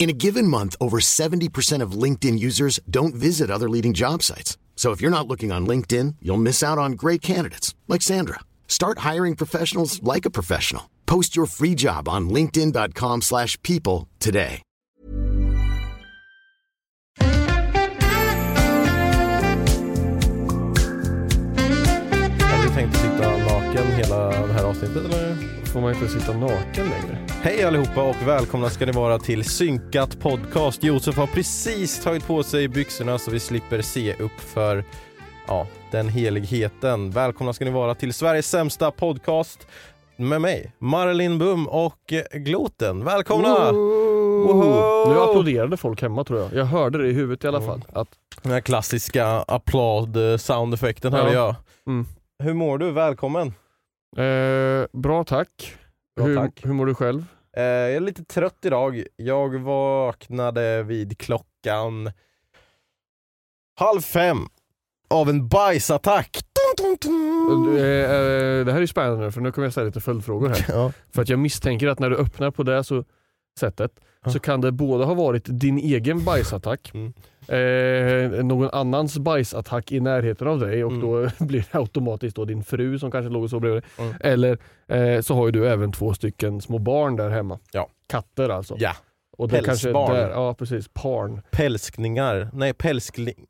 In a given month, over 70% of LinkedIn users don't visit other leading job sites. So if you're not looking on LinkedIn, you'll miss out on great candidates like Sandra. Start hiring professionals like a professional. Post your free job on linkedin.com/people today. Har du tänkt sitta naken hela det här avsnittet eller? Får man inte sitta naken längre? Hej allihopa och välkomna ska ni vara till Synkat Podcast. Josef har precis tagit på sig byxorna så vi slipper se upp för ja, den heligheten. Välkomna ska ni vara till Sveriges sämsta podcast med mig, Marilyn Bum och eh, Gloten. Välkomna! Woho! Nu applåderade folk hemma tror jag. Jag hörde det i huvudet i alla fall. Att, Den här klassiska applåd-soundeffekten hörde Ja. jag. mm. Hur mår du? Välkommen! eh, bra tack. Bra, hur, tack. hur mår du själv? Eh, jag är lite trött idag. Jag vaknade vid klockan halv fem av en bajsattack. Dun, dun, dun. Eh, eh, det här är spännande för nu kommer jag ställa lite följdfrågor här. Ja. För att jag misstänker att när du öppnar på det så, sättet så kan det både ha varit din egen bajsattack, Mm. Eh, någon annans bajsattack i närheten av dig och Mm. då blir det automatiskt då din fru som kanske låg och sov bredvid dig. Mm. Eller eh, så har ju du även två stycken små barn där hemma. Ja. Katter alltså. Ja, och det kanske är pälsbarn. där, ja precis, parn. pälskningar. Nej, pälskling,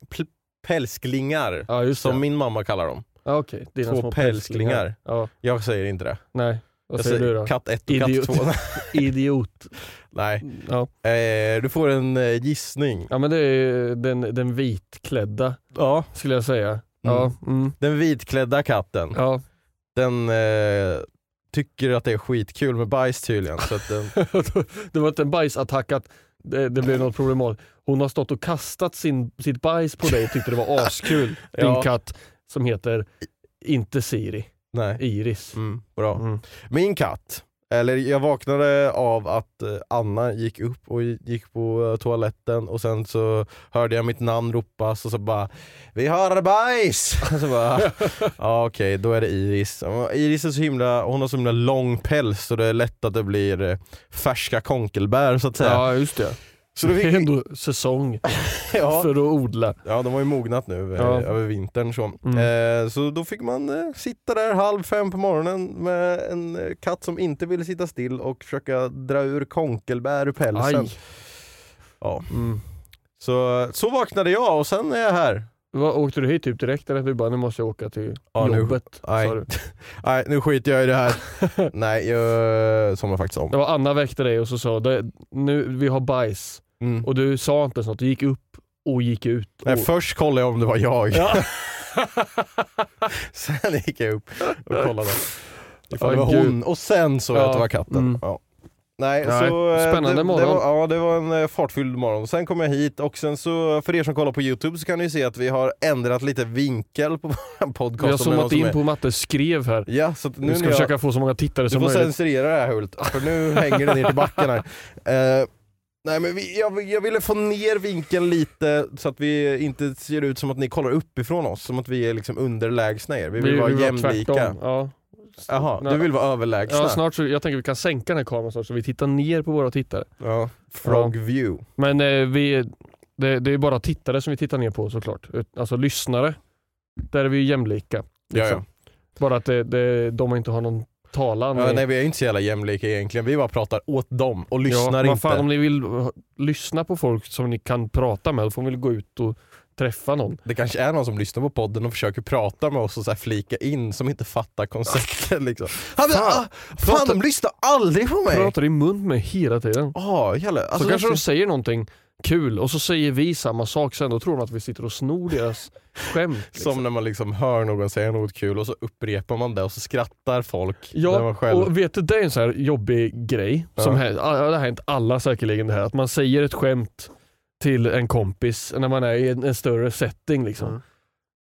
pälsklingar. Ja Som min mamma kallar dem. Okej. Dina Två små pälsklingar. Ja, Jag säger inte det. nej. Vad säger du då? katt 1 och Idiot. katt 2. Idiot. Nej. Ja. Eh, du får en eh, gissning. ja men det är den, den vitklädda Ja, skulle jag säga. Ja, mm. den vitklädda katten. ja. Den eh, tycker att det är skitkul med bajs tydligen. Så att den, det var inte en bajsattack att det, det blev något problemat. Hon har stått och kastat sin, sitt bajs på dig och tyckte det var askul. Din Ja. katt som heter inte Siri, nej. Iris. Mm, bra. Mm. Min katt, eller jag vaknade av att eh, Anna gick upp och gick på eh, toaletten och sen så hörde jag mitt namn ropas och så bara Vi har bajs! så bara, ja okej då är det Iris. Iris är så himla, hon har så himla lång päls så det är lätt att det blir eh, färska konkelbär så att säga. Ja just det. Så Det är ändå säsong ja, för att odla. ja de har ju mognat nu eh, Ja. över vintern så. Mm. Eh, så då fick man eh, sitta där halv fem på morgonen med en eh, katt som inte ville sitta still och försöka dra ur konkelbär ur pälsen. Aj. Ja. Mm. Så, så vaknade jag och sen är jag här. Vad, åkte du hit typ direkt eller du bara nu måste jag åka till Ja, nu- jobbet? nej. Nej nu skiter jag i det här. Nej jag somnar faktiskt Det om. var Anna väckte dig och så sa det, nu, vi har bajs. Mm. Och du sa inte ens något, du gick upp och gick ut. Nej, och, först kollade jag om det var jag. Ja. sen gick jag upp och kollade. Ifall det var hon och sen såg jag Ja. att det var katten. Mm. Ja. Nej, Nej, så, eh, spännande det, morgon. Det var, ja, det var en eh, fartfylld morgon. Sen kom jag hit och sen så, för er som kollar på Youtube så kan ni se att vi har ändrat lite vinkel på vår podcast. vi har zoomat in är- på Mattes skrev här. Ja, så att nu Vi ska jag, försöka få så många tittare Du som får möjligt. censurera det här Hult, för nu hänger det ner till backen här. Eh, nej men vi, jag, jag ville få ner vinkeln lite så att vi inte ser ut som att ni kollar uppifrån oss, som att vi är liksom underlägsna er. Vi vill vara jämlika. tvärtom. Ja. Jaha, du vill vara överlägsna? Ja, snart så, jag tänker vi kan sänka den här kameran snart så vi tittar ner på våra tittare. Ja, Frog view. Men eh, vi, det, det är bara tittare som vi tittar ner på såklart. Alltså lyssnare, där är vi ju jämlika. Ja, liksom. Bara att det, det, de inte har någon talan. Ja, nej vi är inte så jävla jämlika egentligen, vi bara pratar åt dem och lyssnar ja, vad inte. Fan, om ni vill uh, lyssna på folk som ni kan prata med, då får ni väl gå ut och träffa någon. Det kanske är någon som lyssnar på podden och försöker prata med oss och så flika in som inte fattar konceptet liksom. Han, Fan, fan, ah, fan prata- de lyssnar aldrig på mig! Pratar i mun med hela tiden. Oh, jävla, alltså, så kanske de säger någonting kul och så säger vi samma sak sen, då tror de att vi sitter och snor deras skämt. Liksom. Som när man liksom hör någon säga något kul och så upprepar man det och så skrattar folk. Ja, själv... och vet du, det är en så här jobbig grej. Som Ja. här, ja, det har hänt alla säkerligen det här, att man säger ett skämt till en kompis när man är i en, en större setting. Liksom. Mm.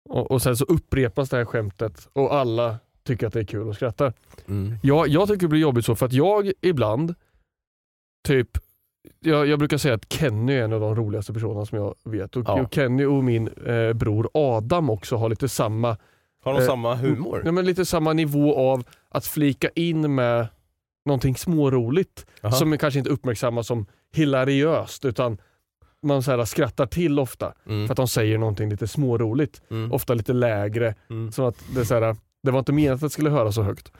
Och, och sen så upprepas det här skämtet och alla tycker att det är kul och skrattar. Mm. Jag, jag tycker det blir jobbigt så för att jag ibland, typ, jag, jag brukar säga att Kenny är en av de roligaste personerna som jag vet. Och, Ja. och Kenny och min eh, bror Adam också har lite samma Har de Eh, samma humor? Ja, men lite samma nivå av att flika in med någonting småroligt Jaha. som kanske inte uppmärksammas som hilariöst utan man så här skrattar till ofta Mm. för att de säger någonting lite småroligt. Mm. Ofta lite lägre. Mm. Så att det, är så här, det var inte menat att det skulle höra så högt.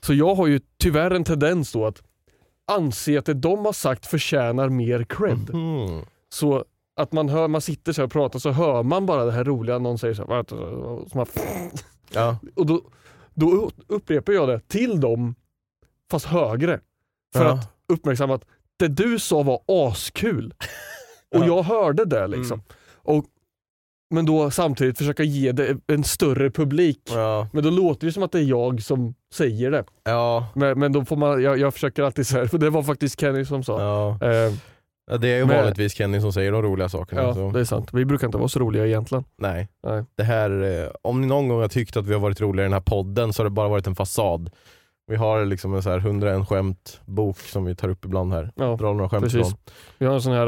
Så jag har ju tyvärr en tendens då att anse att det de har sagt förtjänar mer cred. Mm. Så att man, hör, man sitter så och pratar så hör man bara det här roliga, någon säger så här, som man, Ja. och då, då upprepar jag det till dem, fast högre. För Ja. att uppmärksamma att det du sa var askul. Och Ja. jag hörde det liksom. Och, men då samtidigt försöka ge det en större publik. Ja. Men då låter det som att det är jag som säger det. Ja. Men, men då får man, jag, jag försöker alltid säga för det var faktiskt Kenny som sa. Ja. Eh, Ja, Det är ju Men- vanligtvis Kenny som säger de roliga sakerna. ja, så. det är sant. Vi brukar inte vara så roliga egentligen. Nej. Nej. Det här, eh, om ni någon gång har tyckt att vi har varit roliga i den här podden så har det bara varit en fasad. Vi har liksom en så här 101 skämt bok som vi tar upp ibland här. Ja, Drar några skämt precis. ifrån. Vi har en sån här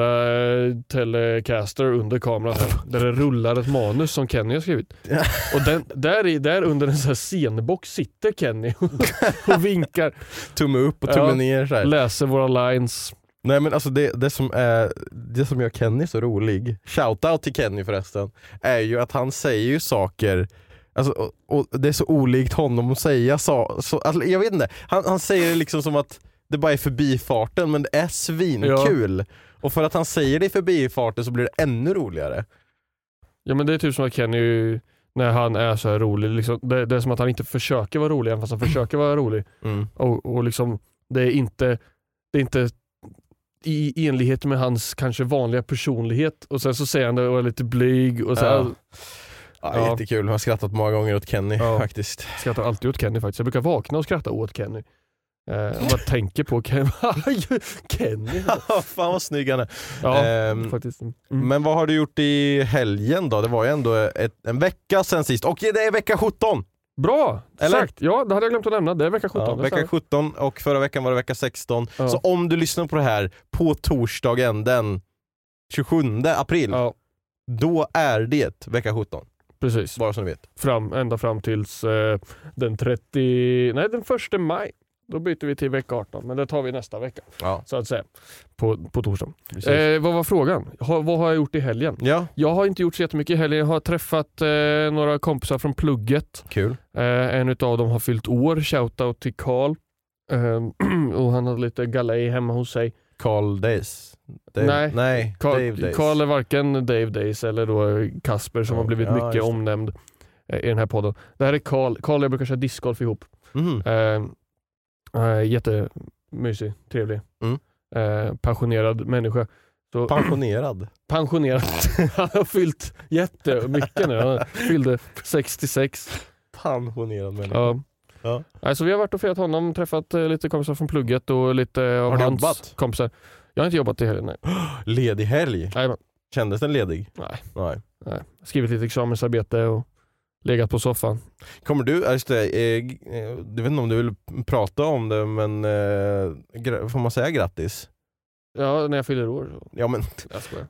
eh, telecaster under kameran här, där det rullar ett manus som Kenny har skrivit. Och den, där, i, där under en sån här scenbox sitter Kenny och vinkar, Tumme upp och tumme Ja. ner så här. läser våra lines. Nej men alltså det, det, som är, det som gör Kenny så rolig, shoutout till Kenny förresten, är ju att han säger ju saker Alltså, och, och det är så olikt honom att säga så, så alltså, jag vet inte, han, han säger det liksom som att det bara är förbifarten men det är svinkul. Och för att han säger det i förbifarten så blir det ännu roligare. Ja men det är typ som att Kenny, när han är så rolig, liksom, det, det är som att han inte försöker vara rolig även fast han försöker vara rolig. Mm. Och, och liksom, det är inte, det är inte i enlighet med hans kanske vanliga personlighet och sen så säger han det och är lite blyg och så Ja. Ja, Ja. Jättekul, jag har skrattat många gånger åt Kenny Ja. faktiskt. skrattar alltid åt Kenny faktiskt. Jag brukar vakna och skratta åt Kenny. Eh, jag bara tänker på Kenny. Kenny. Fan vad snygg han är. Ja, Ehm, faktiskt. Mm. Men vad har du gjort i helgen då? Det var ju ändå ett, en vecka sen sist och det är vecka 17! Bra! Eller? Exakt. Ja, det hade jag glömt att nämna. Det är vecka 17. Ja, vecka stämmer. 17 och förra veckan var det vecka 16. Ja. Så om du lyssnar på det här på torsdagen den 27 april, Ja, då är det vecka 17. Precis. Bara så ni vet. Fram, ända fram tills eh, den 30... Nej, den första maj. Då byter vi till vecka 18, men det tar vi nästa vecka. Ja, Så att säga. På, på torsdag. precis. Eh, vad var frågan? Ha, vad har jag gjort i helgen? Ja, Jag har inte gjort så jättemycket i helgen. Jag har träffat eh, några kompisar från plugget. kul. Eh, en utav dem har fyllt år, shoutout till Karl. Eh, och han hade lite galej hemma hos sig. Carl Days. Dave, Nej. nej Dave Karl, Days. Karl är varken Dave Days eller då Kasper som Ja, har blivit mycket omnämnd eh, i den här podden. Det här är Karl. Karl och jag brukar köra discgolf ihop. Eh, eh, jättemysig, trevlig, Mm. eh, passionerad människa. Så, Pensionerad. pensionerad. han har fyllt jättemycket nu. Han fyllde 66. Pensionerad människa. Ja. Ja. Nej, så vi har varit och firat honom, träffat eh, lite kompisar från plugget och lite av Har du hans jobbat? kompisar. Jag har inte jobbat i helgen. Nej. Ledig helg. Nej, men, Kändes den ledig? nej, Nej. nej. Skrivit lite examensarbete och legat på soffan. Kommer du, ja, just det, eh, g- eh, jag vet inte om du vill prata om det men eh, gra- får man säga grattis? Ja, när jag fyller år. Ja men Jag skojar.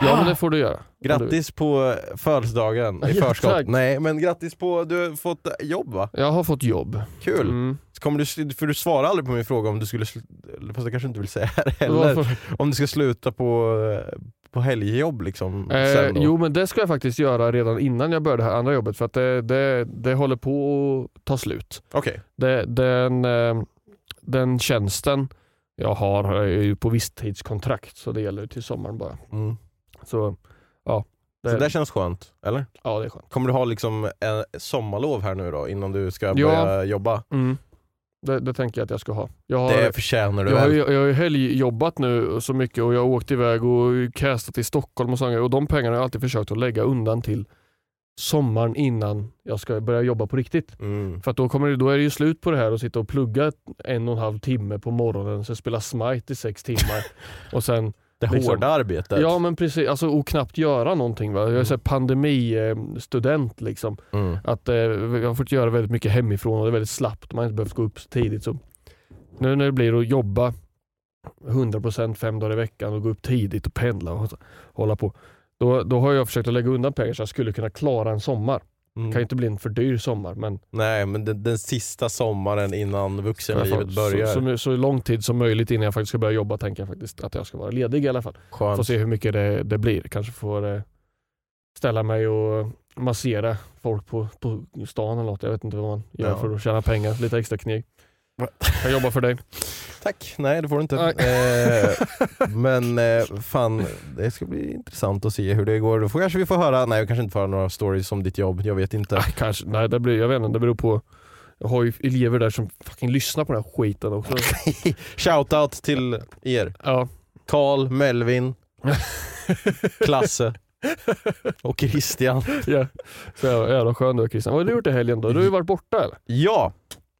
Ja men det får du göra. Om du- Grattis på födelsedagen i Ja, förskott. tack. Nej men grattis på, du har fått jobb va? Jag har fått jobb. Kul! Mm. Kommer du, för du svarar aldrig på min fråga om du skulle, fast det kanske inte vill säga här heller, Varför? om du ska sluta på, eh, på helgjobb liksom Eh, jo men det ska jag faktiskt göra redan innan jag börjar det här andra jobbet för att det, det, det håller på att ta slut. Okej, Det, den, eh, den tjänsten jag har är ju på visstidskontrakt så det gäller till sommaren bara. mm. Så ja, det, så det känns skönt, eller? ja det är skönt. Kommer du ha liksom en sommarlov här nu då innan du ska Ja. börja jobba? Mm. Det, det tänker jag att jag ska ha. Jag har, Det förtjänar du jag väl? ju- jag har ju helgjobbat nu så mycket och jag har åkt iväg och castat i Stockholm och sånt och de pengarna har jag alltid försökt att lägga undan till sommaren innan jag ska börja jobba på riktigt. Mm. För då, kommer det, då är det ju slut på det här att sitta och plugga en och en halv timme på morgonen, sen spela Smite i sex timmar och sen Det liksom- hårda arbetet. Ja men precis, alltså, och knappt göra någonting. Va? Jag är så här pandemistudent liksom. Mm. Att, eh, jag har fått göra väldigt mycket hemifrån och det är väldigt slappt. Man har inte behövt gå upp så tidigt. Så nu när det blir att jobba 100% fem dagar i veckan och gå upp tidigt och pendla och så- hålla på. Då, då har jag försökt att lägga undan pengar så jag skulle kunna klara en sommar. Mm. kan ju inte bli en för dyr sommar men Nej men den, den sista sommaren innan vuxenlivet börjar. så, så, så lång tid som möjligt innan jag faktiskt ska börja jobba tänker jag faktiskt att jag ska vara ledig i alla fall. Får Skönt. se hur mycket det, det blir. Kanske får eh, ställa mig och massera folk på, på stan eller något. Jag vet inte vad man gör Ja. för att tjäna pengar. Lite extra kneg. Jag jobbar för dig. Tack, nej det får du inte. Eh, men eh, fan, det ska bli intressant att se hur det går. Då får kanske vi får höra, nej jag kanske inte får höra några stories om ditt jobb, jag vet inte. Ah, kanske, nej, det blir, jag vet inte, det beror på. Jag har ju elever där som fucking lyssnar på den här skiten också. Shoutout till er. Ja. Karl, Melvin, Klasse och Christian. ja. Så jävla skön du är Christian. Vad har du gjort i helgen då? Du har ju varit borta eller? Ja,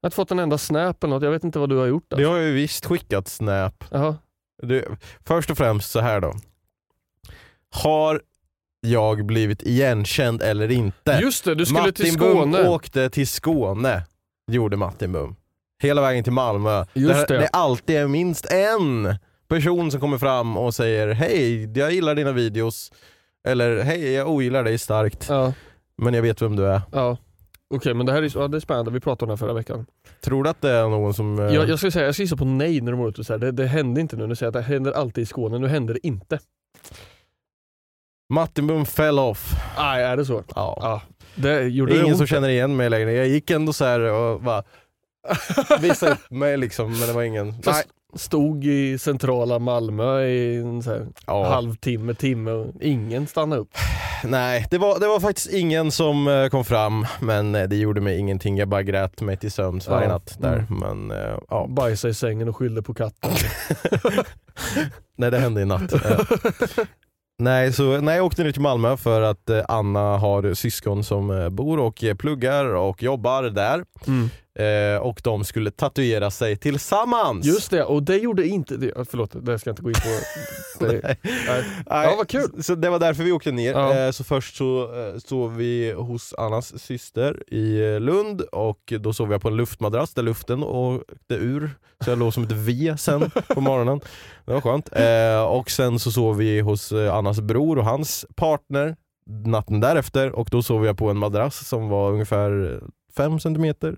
Jag har inte fått en enda snap eller något. Jag vet inte vad du har gjort. det Alltså. har jag ju visst skickat Snap. Jaha. Du, först och främst så här då. Har jag blivit igenkänd eller inte? Just det, du skulle Martin till Bum Skåne. åkte till Skåne, gjorde Martin Bum. Hela vägen till Malmö. Just det. det alltid är minst en person som kommer fram och säger hej, jag gillar dina videos. Eller hej, jag ogillar dig starkt, Ja, men jag vet vem du är. ja. Okej men det här är, ja, det är spännande, vi pratade om det här förra veckan. Tror du att det är någon som... eh, Jag, jag skulle säga, jag ska gissa på nej när de går ut och säger det, det hände inte nu. Nu säger jag att det händer alltid i Skåne, nu händer det inte. Martin Bum fell off. Nej, är det så? Ja. Ja. Det gjorde det ingen ont. som känner igen mig längre. Jag gick ändå så här och bara visade upp mig liksom, men det var ingen. Nej. Stod i centrala Malmö i en Ja. halvtimme, timme och ingen stannade upp. Nej, det var, det var faktiskt ingen som eh, kom fram, men eh, det gjorde mig ingenting. Jag bara grät mig till sömns varje Ja. natt där. Mm. Men eh, ja, Bajsade i sängen och skyllde på katten. nej det hände i natt. Nej, så, nej, jag åkte ner till Malmö för att Anna har syskon som bor och pluggar och jobbar där. Mm. Eh, och de skulle tatuera sig tillsammans. Just det, och det gjorde inte... Det, förlåt, det ska jag inte gå in på. Det, nej. Nej. Ja, vad kul. Så det var därför vi åkte ner. Ja. Eh, Så först så eh, sov vi hos Annas syster i eh, Lund och då sov jag på en luftmadrass där luften åkte ur. Så jag låg som ett V sen på morgonen. Det var skönt. Eh, Och sen så sov vi hos eh, Annas bror och hans partner natten därefter och då sov jag på en madrass som var ungefär 5 centimeter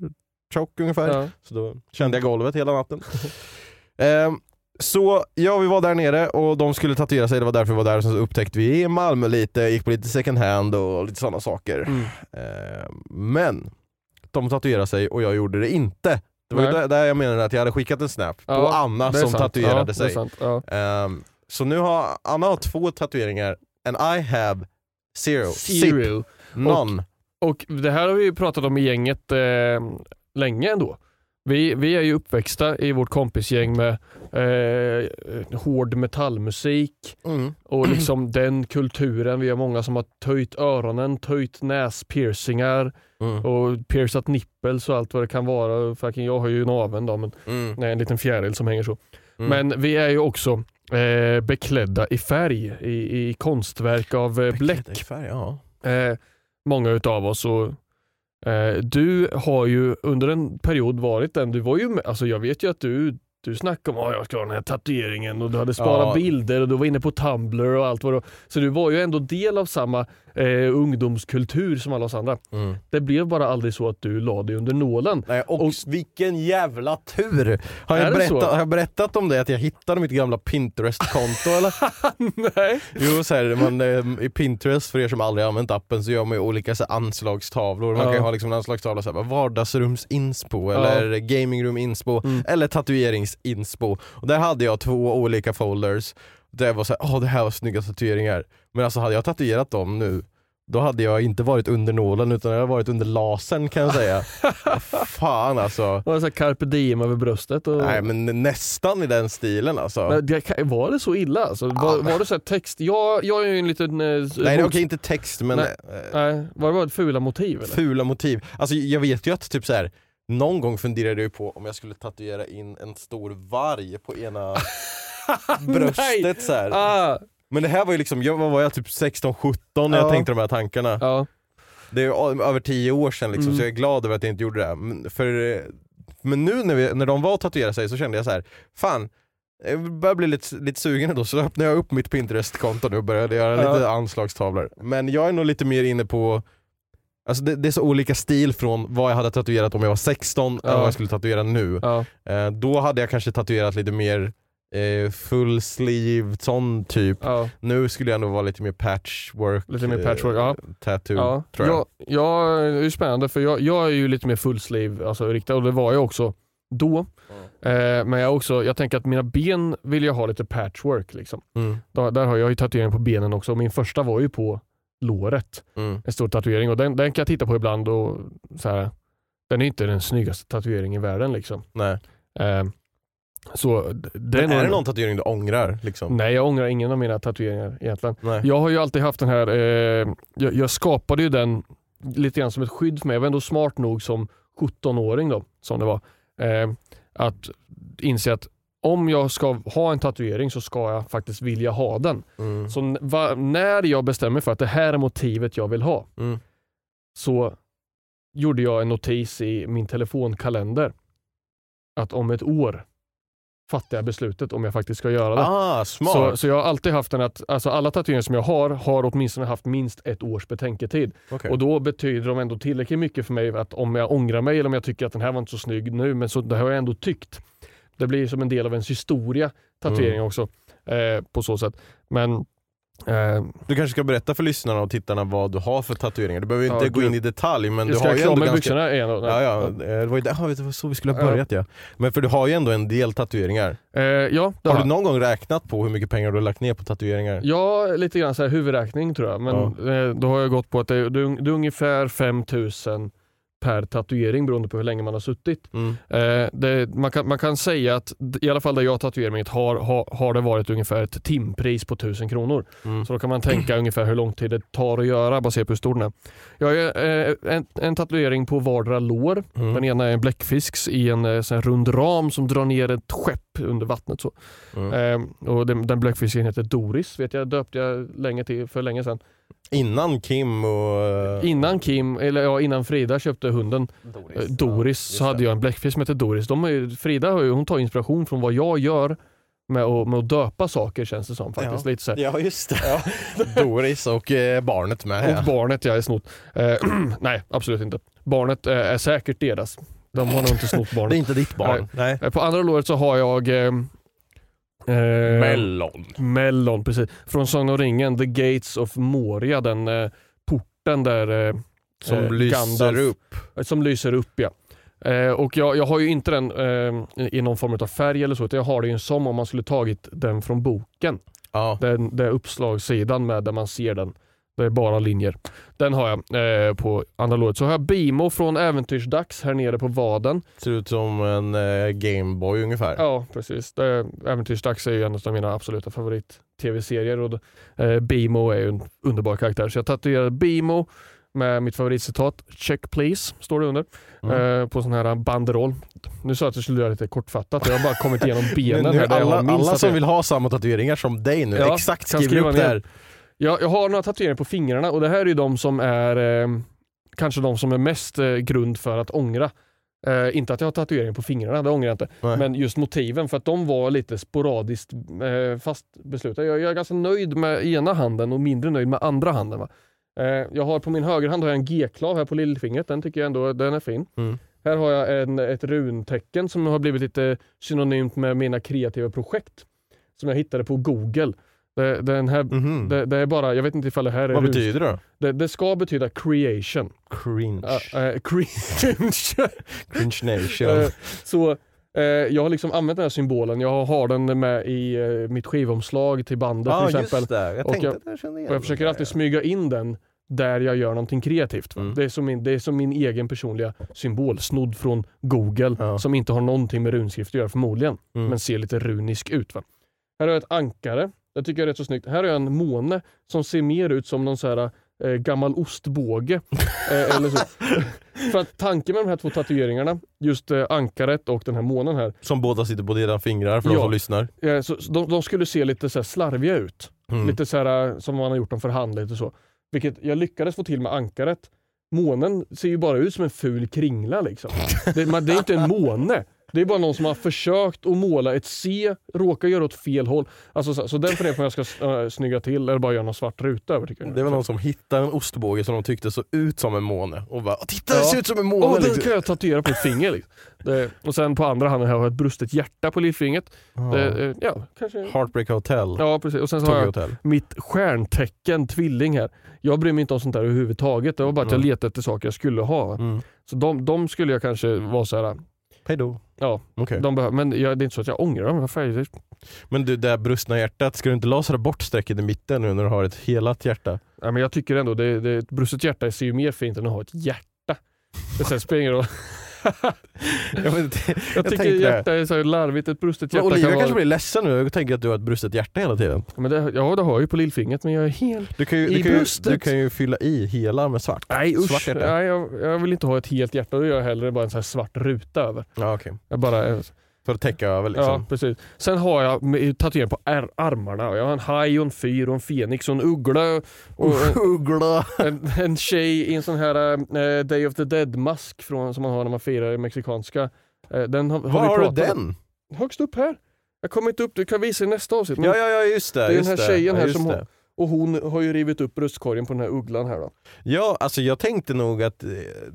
tjock ungefär. Ja. Så då kände jag golvet hela natten. Ehm, så ja, vi var där nere och de skulle tatuera sig, det var därför vi var där. Och sen så upptäckte vi Malmö lite, gick på lite second hand och lite sådana saker. Mm. Ehm, men de tatuerade sig och jag gjorde det inte. Det var ju Nej. där, där jag menade att jag hade skickat en snap på Ja, Anna det är som sant. tatuerade ja, sig. sant. Ja. Ehm, så nu har Anna har två tatueringar and I have zero. Zip. Zero. None. Och det här har vi ju pratat om i gänget eh, länge ändå. Vi, vi är ju uppväxta i vårt kompisgäng med eh, hård metallmusik Mm. och liksom den kulturen. Vi har många som har töjt öronen, töjt näspiercingar Mm. och piercat nipples och allt vad det kan vara. Fucking, jag har ju naveln då, men Mm. nej, en liten fjäril som hänger så. Mm. Men vi är ju också eh, beklädda i färg, i, i konstverk av eh, bläck. Färg, ja. Eh, många utav oss. Och, du har ju under en period varit den, du var ju med, alltså jag vet ju att du du snackade om att jag ska ha den här tatueringen och du hade sparat Ja. bilder och du var inne på Tumblr och allt vad det var. Så du var ju ändå del av samma eh, ungdomskultur som alla oss andra. Mm. Det blev bara aldrig så att du la dig under nålen. Nej, och, Och- vilken jävla tur! Har jag, berättat, har jag berättat om det? Att jag hittade mitt gamla Pinterest-konto eller? Nej. Jo, så här, man, eh, i Pinterest, för er som aldrig använt appen, så gör man ju olika så här, anslagstavlor. Man Ja. kan ju ha liksom, en anslagstavla så här, vardagsrums-inspo, Ja. eller gamingroom-inspo, Mm. eller tatuerings-inspo. Och där hade jag två olika folders, där jag var såhär, åh det här var snygga tatueringar. Men alltså hade jag tatuerat dem nu, då hade jag inte varit under nålen utan jag hade varit under lasern kan jag säga. Fan alltså. Det var så här carpe diem över bröstet. Och... Nej men nästan i den stilen alltså. Men det, var det så illa? Alltså, var, var det så text? Jag, jag är ju en liten... Eh, Nej det är okej, inte text men Nej. eh, Nej, var det bara fula motiv eller? fula motiv. Alltså jag vet ju att typ så här. någon gång funderade jag på om jag skulle tatuera in en stor varg på ena bröstet så här. Ah, Men det här var ju liksom, jag, vad var jag typ 16-17 när jag Ja. tänkte de här tankarna. ja. Det är ju över 10 år sedan liksom, Mm. så jag är glad över att jag inte gjorde det. Men, för, eh, men nu när, vi, när de var och tatuerade sig så kände jag så här, fan jag börjar bli lite, lite sugen ändå så öppnade jag upp mitt Pinterest-konto nu och började göra Ja. lite anslagstavlor. Men jag är nog lite mer inne på Alltså det, det är så olika stil från vad jag hade tatuerat om jag var 16 än Ja. vad jag skulle tatuera nu. ja. Eh, då hade jag kanske tatuerat lite mer eh, full sleeve, sån typ. ja. Nu skulle jag nog vara lite mer patchwork, Lite mer patchwork, ja. eh, tattoo ja. tror jag. Ja, det är ju spännande för jag, jag är ju lite mer full sleeve alltså, riktad och det var jag också då. Eh, men jag, också, jag tänker att mina ben vill jag ha lite patchwork. Liksom. Mm, Där, där har jag ju tatuering på benen också och min första var ju på låret. mm. En stor tatuering och den, den kan jag titta på ibland och så här, den är inte den snyggaste tatueringen i världen. Liksom. Nej. Eh, så det är, nog- det någon tatuering du ångrar? Liksom? Nej, jag ångrar ingen av mina tatueringar egentligen. Nej. Jag har ju alltid haft den här, eh, jag, jag skapade ju den lite grann som ett skydd för mig. Jag var ändå smart nog som 17-åring då, som det var, eh, att inse att om jag ska ha en tatuering så ska jag faktiskt vilja ha den. Mm. Så va, när jag bestämmer för att det här är motivet jag vill ha, Mm. så gjorde jag en notis i min telefonkalender att om ett år fattar jag beslutet om jag faktiskt ska göra det. Ah, smart! Så, så jag har alltid haft den att, alltså alla tatueringar som jag har, har åtminstone haft minst ett års betänketid. Okej. Och då betyder de ändå tillräckligt mycket för mig att om jag ångrar mig eller om jag tycker att den här var inte så snygg nu, men så, det har jag ändå tyckt. Det blir som en del av ens historia, tatueringar Mm. också, eh, på så sätt. Men Du kanske ska berätta för lyssnarna och tittarna vad du har för tatueringar. Du behöver inte Ja, gå in i detalj men du har ju ändå ganska... byxorna igen? då? Ja, ja, eh, det var ju där, ja, så vi skulle ha Ja. börjat ja. Men för du har ju ändå en del tatueringar. Eh, ja, Har har du någon gång räknat på hur mycket pengar du har lagt ner på tatueringar? Ja, lite grann så här huvudräkning tror jag. Men eh, då har jag gått på att det är, det är det är ungefär 5000 per tatuering beroende på hur länge man har suttit. Mm. Eh, det, man, kan, man kan säga att i alla fall där jag tatuerar mig har, har, har det varit ungefär ett timpris på 1000 kronor. Mm. Så då kan man tänka ungefär hur lång tid det tar att göra baserat på hur stor den är. Jag har eh, en, en tatuering på vardera lår. Mm. Den ena är en bläckfisks i en eh, sån rund ram som drar ner ett skepp under vattnet. Så. Mm. Eh, och den, den bläckfisken heter Doris, vet jag, döpte jag länge till, för länge sedan. Innan Kim och... eh, Innan Kim, eller ja, innan Frida köpte hunden eh, Doris, så hade jag en bläckfisk som hette Doris. De ju, Frida har ju, hon tar inspiration från vad jag gör med att, med att döpa saker känns det som faktiskt. Ja. Lite så här. Ja just det. Doris och eh, barnet med. Och ja. barnet jag är snott. Eh, nej, absolut inte. Barnet eh, är säkert deras. De har nog inte snott Det är barnet. inte ditt barn. Nej. Eh, på andra låret så har jag eh, eh, Mellon. Mellon, precis. Från Sagan om ringen, The Gates of Moria, den eh, porten där eh, Som eh, lyser Gandalf- upp. Som lyser upp ja. Eh, och jag, jag har ju inte den eh, i någon form av färg eller så, utan jag har det ju som om man skulle tagit den från boken. Ja. Den, är uppslagssidan med där man ser den. Det är bara linjer. Den har jag eh, på andra låret. Så har jag Bimo från Äventyrsdags här nere på vaden. Ser ut som en eh, Gameboy ungefär. Ja, precis. Det, Äventyrsdags är ju en av mina absoluta favorit-tv-serier och eh, Bimo är ju en underbar karaktär. Så jag tatuerade Bimo med mitt favoritcitat, check please, står det under, Mm. eh, på sån här banderoll. Nu sa jag att jag skulle göra lite kortfattat, jag har bara kommit igenom benen nu, här. där jag alla alla som vill ha samma tatueringar som dig nu, Ja, exakt skriv upp det här. Jag, jag har några tatueringar på fingrarna och det här är ju de som är eh, kanske de som är mest eh, grund för att ångra. Eh, inte att jag har tatuering på fingrarna, det ångrar jag inte. Nej. Men just motiven, för att de var lite sporadiskt eh, fast beslutade. Jag, jag är ganska nöjd med ena handen och mindre nöjd med andra handen. Va? Eh, jag har på min högerhand har jag en G-klav här på lillfingret, den tycker jag ändå den är fin. Mm. Här har jag en, ett runtecken som har blivit lite synonymt med mina kreativa projekt. Som jag hittade på google. Det, den här, Mhm. det, det är bara, jag vet inte ifall det här är Vad betyder det då? det? Det ska betyda creation. Cringe. Uh, uh, cringe. Cringe nation. Eh, så eh, jag har liksom använt den här symbolen, jag har den med i mitt skivomslag till bandet Ja till ah, exempel. just det, jag Och tänkte jag- att jag kände igen Och jag försöker alltid smyga in den där jag gör någonting kreativt. Mm. Det, är som min, det är som min egen personliga symbol, snodd från google, Ja. som inte har någonting med runskrift att göra förmodligen, Mm. men ser lite runisk ut. Va? Här har jag ett ankare, det tycker jag är rätt så snyggt. Här har jag en måne som ser mer ut som någon så här eh, gammal ostbåge. eh, eller så. För att tanken med de här två tatueringarna, just eh, ankaret och den här månen här, Som båda sitter på dina fingrar för Ja. de som lyssnar. eh, så, så de, de skulle se lite så slarviga ut. Mm. Lite så här som man har gjort dem för hand lite så. Vilket jag lyckades få till med ankaret. Månen ser ju bara ut som en ful kringla liksom. Det, man, det är inte en måne. Det är bara någon som har försökt att måla ett C, råkar göra åt fel håll. Alltså, så, så den funderar på om jag ska uh, snygga till eller bara göra någon svart ruta över. Tycker jag. Det var någon som hittade en ostbåge som de tyckte såg ut som en måne och bara “Titta det ser ut som en måne!” Den liksom. kan jag tatuera på ett finger. Liksom. Det, och sen på andra handen har jag ett brustet hjärta på lillfingret. Det, eh, ja, kanske. Heartbreak Hotel, Ja, precis. Och sen så har jag Hotel. mitt stjärntecken, tvilling här. Jag bryr mig inte om sånt där överhuvudtaget. Det var bara att jag Mm. letade efter saker jag skulle ha. Mm. Så de, de skulle jag kanske vara så här. Hejdå. ja, Okej. de behöver, men jag, det är inte så att jag ångrar dem. Det? Men du, det där brustna hjärtat, ska du inte lasra bort strecket i mitten nu när du har ett helat hjärta? Ja, men jag tycker ändå, det, det, ett brustet hjärta ser ju mer fint än att ha ett hjärta. Det sen spelar ingen roll. Jag, vet Jag, jag tycker hjärta är så larvigt, ett brustet hjärta Olivia kan kanske vara... blir ledsen nu, jag tänker att du har ett brustet hjärta hela tiden. Men det, ja, det har jag ju på lillfingret, men jag är helt... Du kan ju, I du kan ju, bröstet. du kan ju fylla i hela med svart. Nej Svart usch, hjärta. nej, jag, jag vill inte ha ett helt hjärta, då gör jag hellre bara en sån svart ruta över. Ja, okej. Jag bara, För att täcka över liksom. Ja, precis. Sen har jag med- tatuering på ar- armarna. Jag har en haj och en fyr och en fenix och en uggla. Och en, Uggla! en, en tjej i en sån här eh, Day of the Dead-mask som man har när man firar det mexikanska. Eh, den har, Var har du om. den? Högst upp här. Jag kommer inte upp, du kan visa i nästa avsnitt. Ja, ja, ja just det. Det är den just här det. tjejen ja, här som det. Och hon har ju rivit upp bröstkorgen på den här ugglan här då. Ja, alltså jag tänkte nog att eh,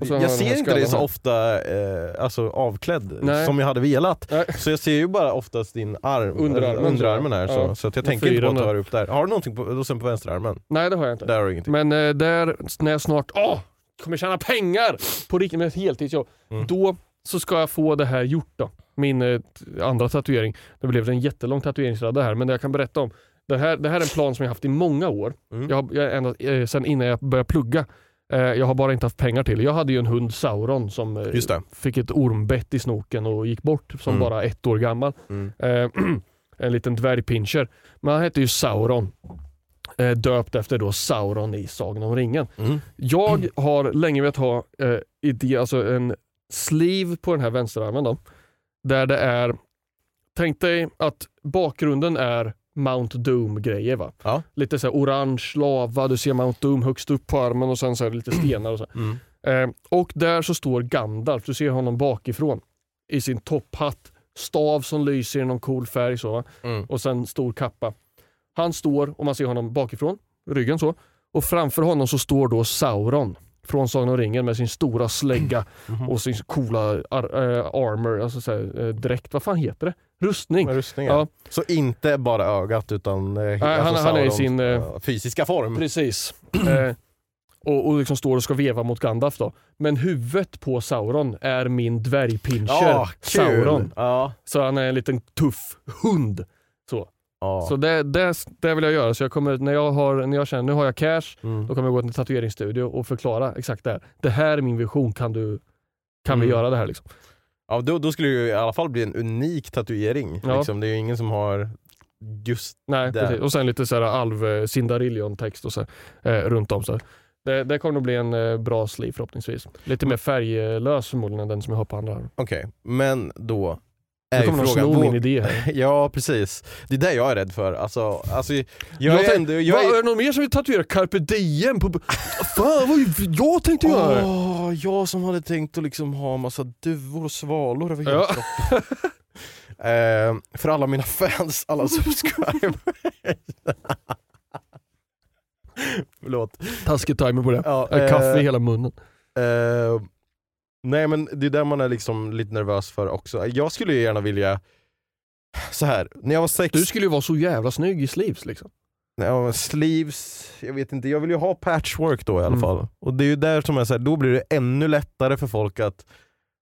jag ser inte dig så här. ofta eh, alltså avklädd Nej. som jag hade velat. Nej. Så jag ser ju bara oftast din arm, Underarmen, underarmen här. så. Ja. så att jag tänker inte på att du har upp där. Har du någonting på, sen på vänsterarmen? Nej det har jag inte. Där har du ingenting. Men eh, där, när jag snart åh, kommer tjäna pengar på riktigt med ett heltidsjobb, Mm. då så ska jag få det här gjort då. Min eh, andra tatuering. Det blev en jättelång tatueringsradda här, men det jag kan berätta om. Det här, det här är en plan som jag haft i många år. Mm. Jag har, jag, ända, eh, sen innan jag började plugga. Eh, jag har bara inte haft pengar till det. Jag hade ju en hund, Sauron, som eh, Just det. fick ett ormbett i snoken och gick bort som Mm. bara ett år gammal. Mm. Eh, en liten dvärgpinscher. Men han hette ju Sauron. Eh, döpt efter då Sauron i Sagan om ringen. Mm. Jag har länge velat ha eh, idé, alltså en sleeve på den här vänsterarmen då. Där det är, tänk dig att bakgrunden är Mount Doom-grejer va. Ja. Lite så orange lava, du ser Mount Doom högst upp på armen och sen så är det lite stenar och så. Mm. Eh, och där så står Gandalf, du ser honom bakifrån i sin topphatt, stav som lyser i någon cool färg så? Mm. och sen stor kappa. Han står, och man ser honom bakifrån, ryggen så, och framför honom så står då Sauron från Sagan om ringen med sin stora slägga Mhm. och sin coola ar- eh, armor, alltså så här, eh, dräkt, vad fan heter det? Rustning. Med rustningen. Ja. Så inte bara ögat utan eh, han- han är i sin, eh, eh, fysiska form. Precis. eh, och, och liksom står och ska veva mot Gandalf då. Men huvudet på Sauron är min dvärgpinscher Ja! Sauron. Ja. Så han är en liten tuff hund. Så, Ja. så det, det, det vill jag göra. Så jag kommer, när, jag har, när jag känner nu har jag cash, Mm. då kommer jag gå till en tatueringsstudio och förklara exakt det här. Det här är min vision, kan, du, kan vi Mm. göra det här? Liksom? Ja, då, då skulle det ju i alla fall bli en unik tatuering. Ja. Liksom. Det är ju ingen som har just Nej, Där. precis. Och sen lite så här alv eh, Sindarillion-text och så, här, eh, runt om. Så. här. Det, det kommer nog bli en eh, bra sleeve förhoppningsvis. Lite mer färglös förmodligen än den som jag har på andra. Okej, men då är ju kommer de frågan. min idé här. Ja precis, det är det jag är rädd för. Alltså, alltså, jag, Jag är tänk- ändå... Jag är är, det någon mer som vill tatuera carpe diem? På, fan vad jag tänkte göra! Åh, jag som hade tänkt att liksom ha massa duvor och svalor över hela kroppen. Eh, för alla mina fans, alla subscribers. Förlåt. Taskig timer på det. Ja, Äh, Kaffe eh, i hela munnen. Eh, nej men det är där man är liksom lite nervös för också. Jag skulle ju gärna vilja, så här, när jag var sex, Du skulle ju vara så jävla snygg i sleeves liksom. ja, sleeves, jag vet inte, jag vill ju ha patchwork då i alla Mm. fall. Och det är ju där som jag säger, då blir det ännu lättare för folk att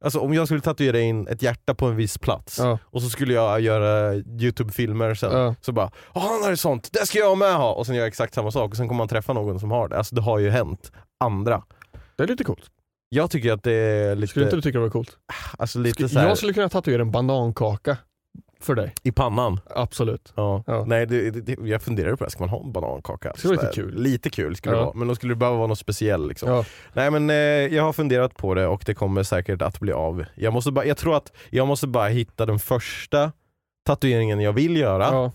Alltså om jag skulle tatuera in ett hjärta på en viss plats Ja. och så skulle jag göra youtube-filmer sen, Ja. så bara Åh han har sånt, det ska jag med ha! Och sen gör jag exakt samma sak och sen kommer man träffa någon som har det. Alltså det har ju hänt andra. Det är lite coolt. Jag tycker att det är lite, Skulle inte du tycka det var coolt? alltså lite så här, Jag skulle kunna tatuera en banankaka för dig. i pannan. Absolut. Ja. Ja. Nej, det, det, det, jag funderade på det, ska man ha en banankaka? Det skulle vara lite kul. Lite kul skulle det Ja. vara, men då skulle det behöva vara något speciellt. Liksom. Ja. Nej men eh, jag har funderat på det och det kommer säkert att bli av. Jag, måste bara, jag tror att jag måste bara hitta den första tatueringen jag vill göra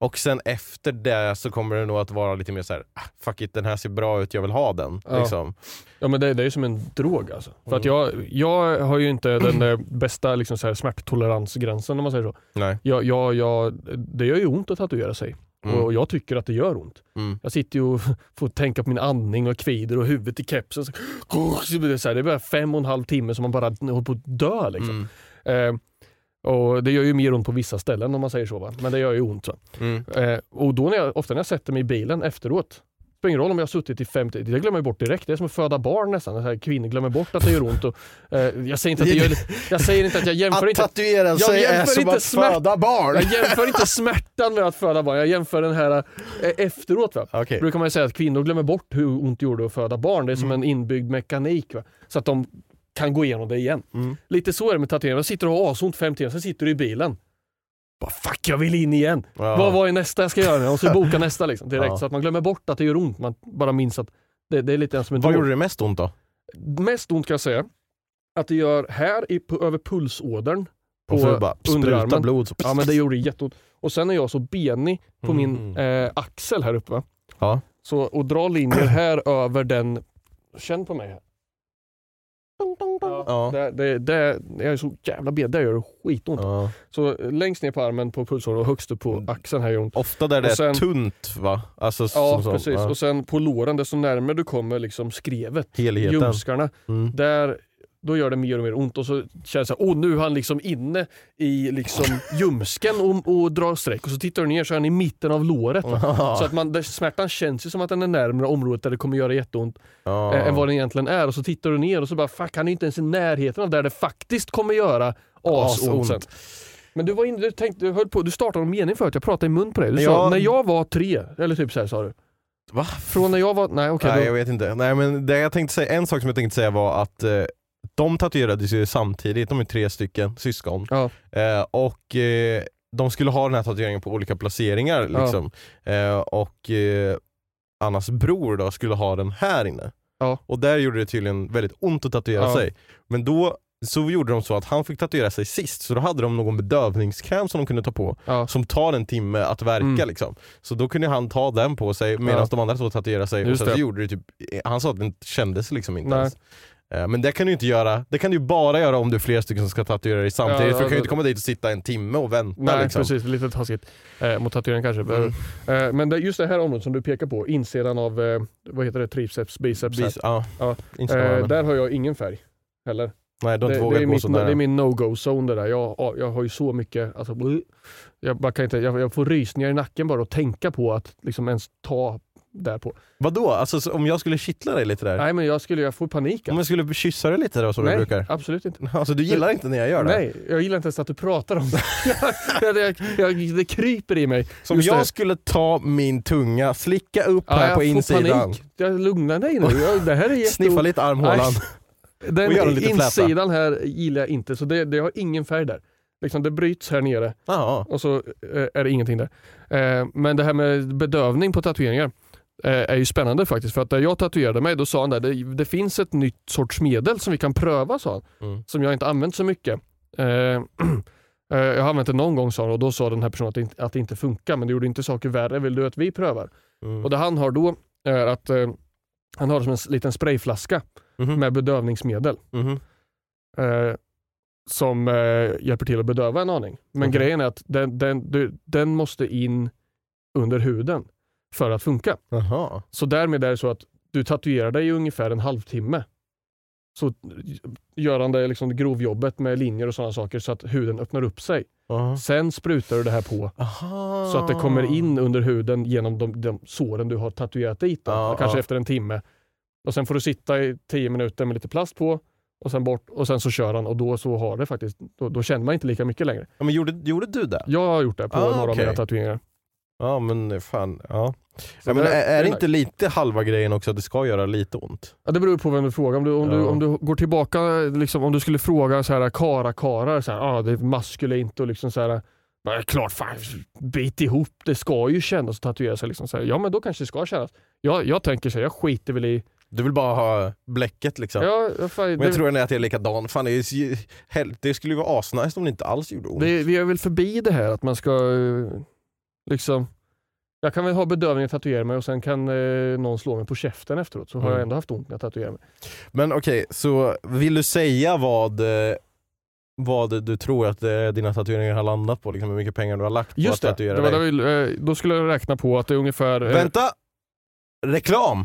och sen efter det så kommer det nog att vara lite mer så här: ah, fuck it den här ser bra ut, jag vill ha den. Liksom. Ja men det, det är som en drog alltså. För Mm. att jag, jag har ju inte den eh, bästa liksom så här smärttoleransgränsen om man säger så. Nej. Jag, jag, jag, det gör ju ont att tatuera sig. Mm. Och jag tycker att det gör ont. Mm. Jag sitter ju och får tänka på min andning och kvider och huvudet i kepsen. Så, så här, det är bara fem och en halv timme som man bara håller på att dö. Liksom. Mm. Eh, och Det gör ju mer ont på vissa ställen om man säger så. Va? Men det gör ju ont. Så. Mm. Eh, och då när jag, ofta när jag sätter mig i bilen efteråt, spelar ingen roll om jag har suttit i 50, det glömmer jag bort direkt. Det är som att föda barn nästan. Här kvinnor glömmer bort att det gör ont. Och, eh, jag, säger inte att det gör, jag säger inte att jag jämför Att inte tatuera Jag sig är jämför som inte att föda barn! jag jämför inte smärtan med att föda barn, jag jämför den här eh, efteråt. Va? Okej. brukar man ju säga att kvinnor glömmer bort hur ont det gjorde att föda barn. Det är som Mm. en inbyggd mekanik. Va? Så att de kan gå igenom det igen. Mm. Lite så är det med tatueringar. Man sitter och har asont fem timmar, sen sitter du i bilen. Bara, fuck, jag vill in igen. Ja. Vad, vad är nästa jag ska göra nu? Och så boka nästa liksom, direkt. Ja. Så att man glömmer bort att det gör ont. Man bara minns att det, det är lite som en Vad gjorde det mest ont då? Mest ont kan jag säga, att det gör här i, på, över pulsådern på bara underarmen. blod. Så. Ja men det gjorde jätteont. Och sen är jag så benig på min Mm. eh, axel här uppe. Va? Ja. Så och dra linjer här över den, känn på mig här. Ja. Det, det, det, jag är så jävla benig, det gör skitont. Ja. Så längst ner på armen på pulsådern och högst upp på axeln här gör ont. Ofta där det Och är sen- tunt va? Alltså, Ja som, som, precis, ja. och sen på låren, desto närmare du kommer liksom skrevet, Helheten. ljumskarna, Mm. där då gör det mer och mer ont och så känns det åh nu är han liksom inne i liksom ljumsken och, och drar streck och så tittar du ner så är han i mitten av låret. Va? Så att man, där smärtan känns ju som att den är närmare området där det kommer göra jätteont eh, än vad den egentligen är. Och så tittar du ner och så bara fuck han är inte ens i närheten av där det faktiskt kommer göra asont sen. Men du var inne, du tänkte, du höll på, du startade en mening förut, jag pratade i mun på dig. Du Ja. sa när jag var tre, eller typ så här sa du. Va? Från när jag var, nej okej. Nej då- jag vet inte. Nej men det jag tänkte säga, en sak som jag tänkte säga var att eh, de tatuerades ju samtidigt, de är tre stycken syskon. Ja. Eh, och eh, de skulle ha den här tatueringen på olika placeringar Ja. liksom. Eh, och eh, Annas bror då skulle ha den här inne. Ja. Och där gjorde det tydligen väldigt ont att tatuera Ja. sig. Men då så gjorde de så att han fick tatuera sig sist, så då hade de någon bedövningskräm som de kunde ta på, Ja. som tar en timme att verka Mm. liksom. Så då kunde han ta den på sig medan Ja. de andra två tatuerade sig, och Just sen så det. gjorde det typ, han sa att den kändes liksom inte Nej. ens. Eh, Men det kan du inte göra, det kan du bara göra om du är flera stycken som ska tatuera dig samtidigt, Ja, för du kan ju ja, inte komma dit och sitta en timme och vänta Nej liksom. precis, lite taskigt eh, mot tatueringen kanske. Mm. Eh, men det, just det här området som du pekar på, insidan av, eh, vad heter det, triceps, biceps. Bis, ja, Ja. Eh, där har jag ingen färg heller. Nej du har Det, inte det, vågat är gå mitt, så det är min no-go zone det där. Jag, jag har ju så mycket, alltså, jag, bara kan inte, jag, jag får rysningar i nacken bara att tänka på att liksom ens ta där på. Vadå? Alltså så om jag skulle kittla dig lite där? Nej men jag skulle, jag får panik. Om jag skulle kyssa dig lite då som du Nej, brukar? absolut inte. Alltså du gillar inte när jag gör det? Nej, jag gillar inte ens att du pratar om det. jag, jag, jag, det kryper i mig. Som jag det. skulle ta min tunga, slicka upp Ja, här jag på får insidan, panik. Jag lugnar dig nu. Jag, det här är jätte... sniffa lite armhålan. Den fläta. insidan här gillar jag inte, så det, det har ingen färg där. Liksom det bryts här nere Ja. och så eh, är det ingenting där. Eh, men det här med bedövning på tatueringar är ju spännande faktiskt. För att där jag tatuerade mig, då sa han där, det, det finns ett nytt sorts medel som vi kan pröva, sa han. Mm. Som jag inte använt så mycket. Eh, Eh, jag har använt det någon gång sa han och då sa den här personen att det, inte, att det inte funkar men det gjorde inte saker värre. Vill du att vi prövar? Mm. Och det han har då är att eh, han har det som en liten sprayflaska Mhm. med bedövningsmedel. Mhm. Eh, som eh, hjälper till att bedöva en aning. Men Okej. grejen är att den, den, du, den måste in under huden för att funka. Jaha. Så därmed är det så att du tatuerar dig i ungefär en halvtimme. Så gör han det liksom grovjobbet med linjer och sådana saker så att huden öppnar upp sig. Aha. Sen sprutar du det här på Aha. så att det kommer in under huden genom de, de såren du har tatuerat dit. Då. Ja, Kanske ja. efter en timme. Och Sen får du sitta i tio minuter med lite plast på och sen bort och sen så kör han och då så har det faktiskt, då, då känner man inte lika mycket längre. Ja, men gjorde, gjorde du det? Jag har gjort det på Ah, några av okej. mina tatueringar. Ja men fan, ja. Ja men det- är, är det det- inte lite halva grejen också att det ska göra lite ont? Ja, det beror på vem du frågar. Om du, om du, Ja. om du går tillbaka, liksom, om du skulle fråga så här kara-karar, så här, ah, det är maskulint och liksom så här, "Ja, klart fan, bit ihop, det ska ju kännas att tatuera sig. Liksom, så här. Ja men då kanske det ska kännas. Jag, jag tänker så här, jag skiter väl i... Du vill bara ha bläcket liksom? Ja, fan, Men det, jag tror att jag är likadan. Fan, det, är, det skulle ju vara asnice om det inte alls gjorde ont. det, vi är väl förbi det här att man ska eh, liksom jag kan väl ha bedövning och tatuera mig och sen kan eh, någon slå mig på käften efteråt så har Mm. jag ändå haft ont när jag tatuerar mig. Men okej, så vill du säga vad, eh, vad du tror att eh, dina tatueringar har landat på? Liksom hur mycket pengar du har lagt på Just att det, tatuera det var dig? det vi, eh, då skulle jag räkna på att det är ungefär... eh, Vänta! Reklam!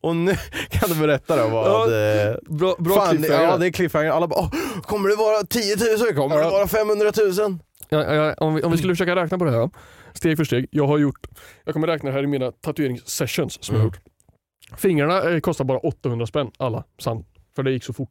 Och nu kan du berätta då vad... Ja, Bra, bra fan, ja det är cliffhanger. Alla bara Åh, kommer det vara 10 000? Kommer det vara 500 000? Ja, ja, om, vi, om vi skulle försöka räkna på det här, steg för steg. Jag har gjort, jag kommer räkna här i mina tatueringssessions som jag Mm. har gjort. Fingrarna eh, kostar bara 800 spänn alla, sant. För det gick så fort.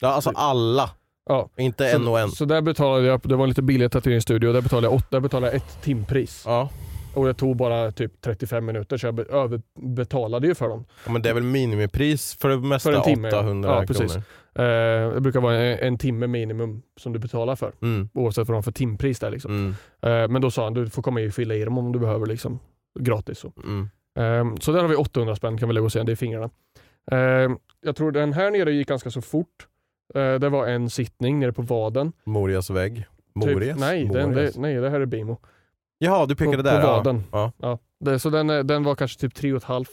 Ja alltså alla, Ja. inte en och en. Så där betalade jag, det var en lite billig tatueringsstudio, där betalade jag, åt, där betalade jag ett timpris. Ja. Och det tog bara typ 35 minuter så jag be, överbetalade ju för dem. Ja, men det är väl minimipris för det mesta, För en timme, ja. 800 Ja, kronor. precis. Eh, det brukar vara en, en timme minimum som du betalar för. Mm. Oavsett vad de har för timpris där liksom. Mm. Eh, men då sa han, du får komma in och fylla i dem om du behöver liksom. Gratis. Så. Mm. Ehm, så där har vi 800 spänn kan vi lägga och se, det är fingrarna. Ehm, jag tror den här nere gick ganska så fort. Eh, det var en sittning nere på vaden. Morias vägg. Typ- Morias? nej, den, Morias. det, nej, det här är Bimo. Jaha, du pekade på, där. På vaden. Ja. Ja. Det, så den, är- den var kanske typ 3 500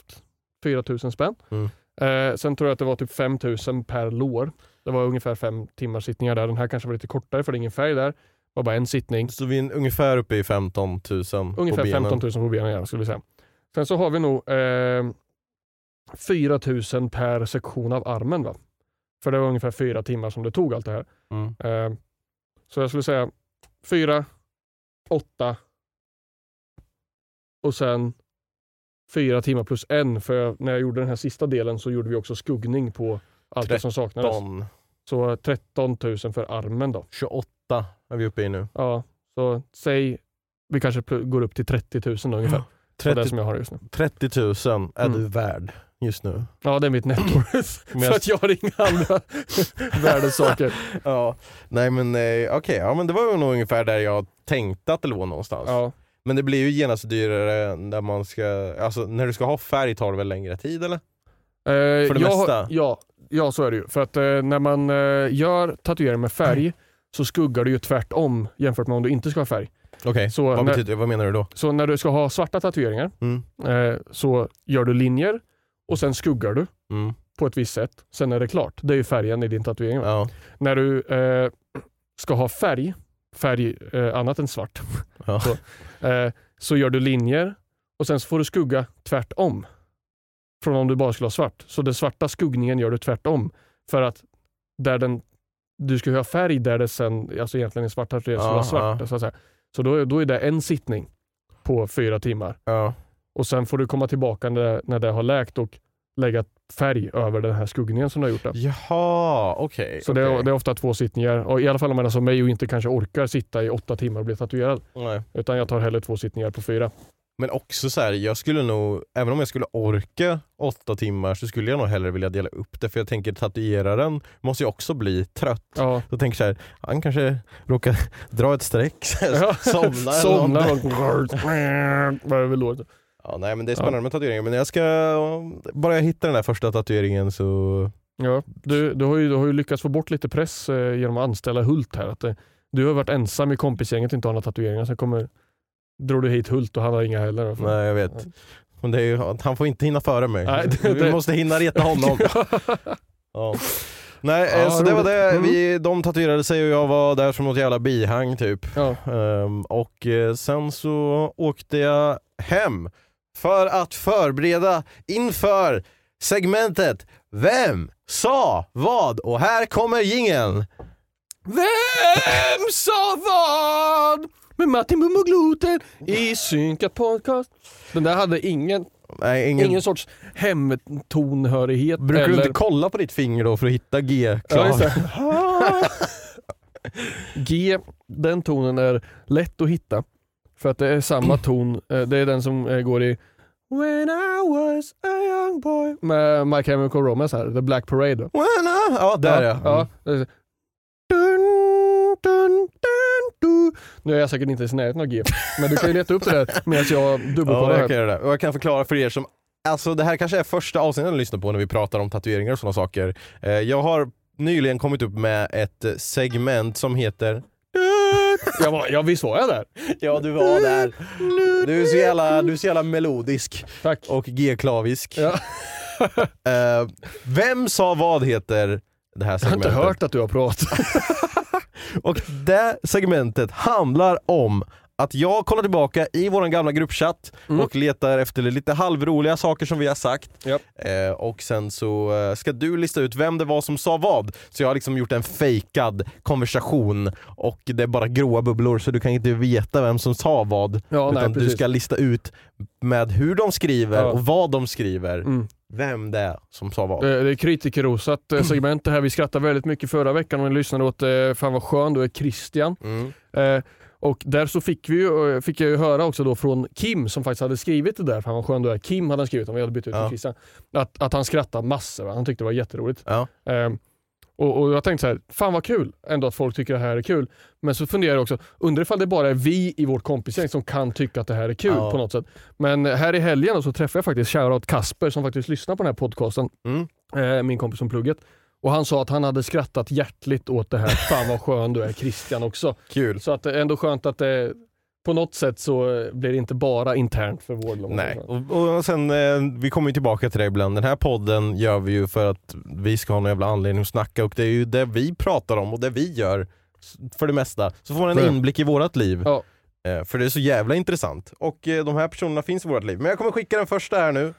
4 spänn. Mm. Eh, sen tror jag att det var typ 5 000 per lår. Det var ungefär fem timmars sittningar där. Den här kanske var lite kortare för det är ingen färg där. Det var bara en sittning. Så vi är ungefär uppe i 15 000 på Ungefär benen. 15 000 på benen ja, skulle vi säga. Sen så har vi nog eh, 4 000 per sektion av armen. Va? För det var ungefär fyra timmar som det tog allt det här. Mm. Eh, så jag skulle säga 4, 8 och sen fyra timmar plus en. För jag, när jag gjorde den här sista delen så gjorde vi också skuggning på allt det som saknades. 13, Så 13 000 för armen då. 28 är vi uppe i nu. Ja, så säg vi kanske går upp till 30 000 då, ungefär. På det 30, som jag har just nu. 30 000 är Mm. du värd just nu. Ja, det är mitt netto. För jag- att jag har inga andra världens saker. Ja, nej men eh, okej, ja, men det var ju nog ungefär där jag tänkte att det låg någonstans. Ja. Men det blir ju genast dyrare när man ska, alltså när du ska ha färg tar det väl längre tid eller? Eh, För det jag, mesta? Ja, ja, så är det ju. För att eh, när man eh, gör tatuering med färg så skuggar det ju tvärtom jämfört med om du inte ska ha färg. Okej, Så vad, när- betyder, vad menar du då? Så när du ska ha svarta tatueringar Mm. eh, så gör du linjer och sen skuggar du Mm. på ett visst sätt. Sen är det klart. Det är ju färgen i din tatuering. Ja. När du eh, ska ha färg, färg eh, annat än svart, Ja. Så. eh, så gör du linjer och sen så får du skugga tvärtom. Från om du bara skulle ha svart. Så den svarta skuggningen gör du tvärtom. För att där den, du ska ha färg där det sen, alltså egentligen en svart tatuering skulle vara svart. Så, säga. så då, då är det en sittning på fyra timmar. Ja. Och sen får du komma tillbaka när, när det har läkt och lägga färg över den här skuggningen som du har gjort. Där. Jaha, okej. Så det, är, det är ofta två sittningar. Och I alla fall om man är som mig och inte kanske orkar sitta i åtta timmar och bli tatuerad. Nej. Utan jag tar hellre två sittningar på fyra. Men också så här, jag skulle nog, även om jag skulle orka åtta timmar så skulle jag nog hellre vilja dela upp det för jag tänker tatueraren måste ju också bli trött. Ja. Tänker jag så här, han kanske råkar dra ett streck, Ja. somna eller Somna något. och... Ja, nej men det är spännande med tatueringar men jag ska, bara jag hittar den här första tatueringen så Ja, du, du, har ju, du har ju lyckats få bort lite press eh, genom att anställa Hult här. Att, eh, du har varit ensam i kompisgänget och inte har några tatueringar. Sen kommer, drog du hit Hult och han har inga heller. Nej jag vet. Men det är ju, han får inte hinna före mig. Nej, det- Vi det- måste hinna reta honom. Ja. Nej, eh, Ja, så det var det. Mm. Vi, de tatuerade sig och jag var där som något jävla bihang typ. ja. Ehm, och eh, sen så åkte jag hem för att förbereda inför segmentet Vem sa vad? Och här kommer jingeln. Vem sa vad? Med Martin Bum och Gloten i synkat podcast. Den där hade ingen, Nej, ingen, ingen sorts hemtonhörighet. brukar du eller... inte kolla på ditt finger då för att hitta G? Ja. G, den tonen är lätt att hitta. För att det är samma ton, eh, det är den som eh, går i When I was a young boy med My Chemical Romance här, The Black Parade. då. Ja, där ja. ja. så- Dun, dun, dun, du. Nu är jag säkert inte i närheten av G, men du kan ju leta upp det där medan jag Ja, dubbelkollar jag kan göra det. Och jag kan förklara för er som Alltså det här kanske är första avsnittet ni lyssnar på när vi pratar om tatueringar och sådana saker. Eh, Jag har nyligen kommit upp med ett eh, segment som heter Jag var, ja, visst var jag där? Ja du var där. Du är så jävla, du är så jävla melodisk Tack. och G-klavisk. Ja. Eh, vem sa vad heter det här Jag har inte segmentet? hört att du har pratat. Och det segmentet handlar om att jag kollar tillbaka i vår gamla gruppchatt Mm. och letar efter lite halvroliga saker som vi har sagt. Japp. Eh, och sen så eh, ska du lista ut vem det var som sa vad. Så jag har liksom gjort en fejkad konversation och det är bara gråa bubblor så du kan inte veta vem som sa vad. Ja, nej, utan du precis. ska lista ut med hur de skriver Ja. och vad de skriver, Mm. vem det är som sa vad. Det är kritikerrosat eh, segment det här. Vi skrattade väldigt mycket förra veckan och ni lyssnade åt eh, Fan vad skön du är Christian. Mm. Och där så fick, vi ju, eh, fick jag ju höra också då från Kim som faktiskt hade skrivit det där, Fan vad skön du är. Kim hade han skrivit om, vi hade bytt ut Ja. Christian. Att, att han skrattade massor, va? han tyckte det var jätteroligt. Ja. Eh, och, och jag tänkte så här, fan vad kul ändå att folk tycker det här är kul. Men så funderar jag också, undrar ifall det bara är vi i vårt kompisgäng som kan tycka att det här är kul Ja. på något sätt. Men här i helgen då så träffade jag faktiskt shoutout Kasper som faktiskt lyssnar på den här podcasten. Mm. Eh, min kompis från plugget. Och han sa att han hade skrattat hjärtligt åt det här. Fan vad skön du är Christian också. Kul. Så att det är ändå skönt att det på något sätt så blir det inte bara internt för vår lång. Nej, och, och sen eh, vi kommer ju tillbaka till det ibland. Den här podden gör vi ju för att vi ska ha någon jävla anledning att snacka och det är ju det vi pratar om och det vi gör för det mesta. Så får man en Ja. inblick i vårat liv. Ja. Eh, för det är så jävla intressant. Och eh, de här personerna finns i vårt liv. Men jag kommer skicka den första här nu.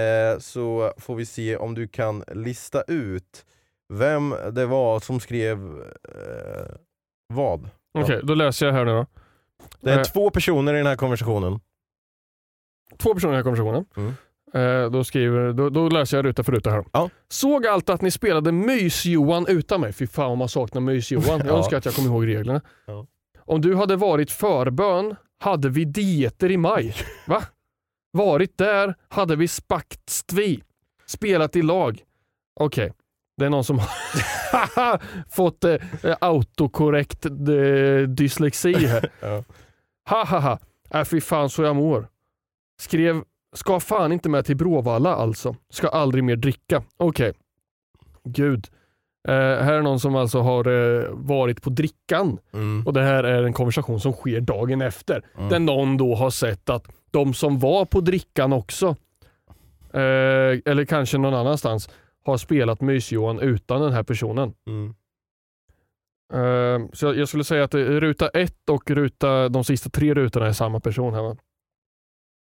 Eh, så får vi se om du kan lista ut vem det var som skrev eh, vad. Okej, då läser jag här nu då. Det är Eh. två personer i den här konversationen. Två personer i den här konversationen. Mm. Eh, då, skriver, då, då läser jag ruta för ruta här. Ja. Såg allt att ni spelade Mys-Johan utan mig. Fy fan om man saknar Mys-Johan. Jag Ja. önskar att jag kommer ihåg reglerna. Ja. Om du hade varit förbön hade vi dieter i maj. Va? Varit där hade vi spaktstvi. Spelat i lag. Okej. Det är någon som har fått eh, autokorrekt eh, dyslexi här. Ja. Ha ha ha. Äh, fy fan så jag mår. Skrev, ska fan inte med till Bråvalla alltså. Ska aldrig mer dricka. Okej. Gud. Eh, här är någon som alltså har eh, varit på drickan Mm. och det här är en konversation som sker dagen efter. Mm. Där någon då har sett att de som var på drickan också eh, eller kanske någon annanstans, har spelat Mys-Johan utan den här personen. Mm. Eh, så jag, jag skulle säga att är ruta ett och ruta, de sista tre rutorna är samma person här. Va?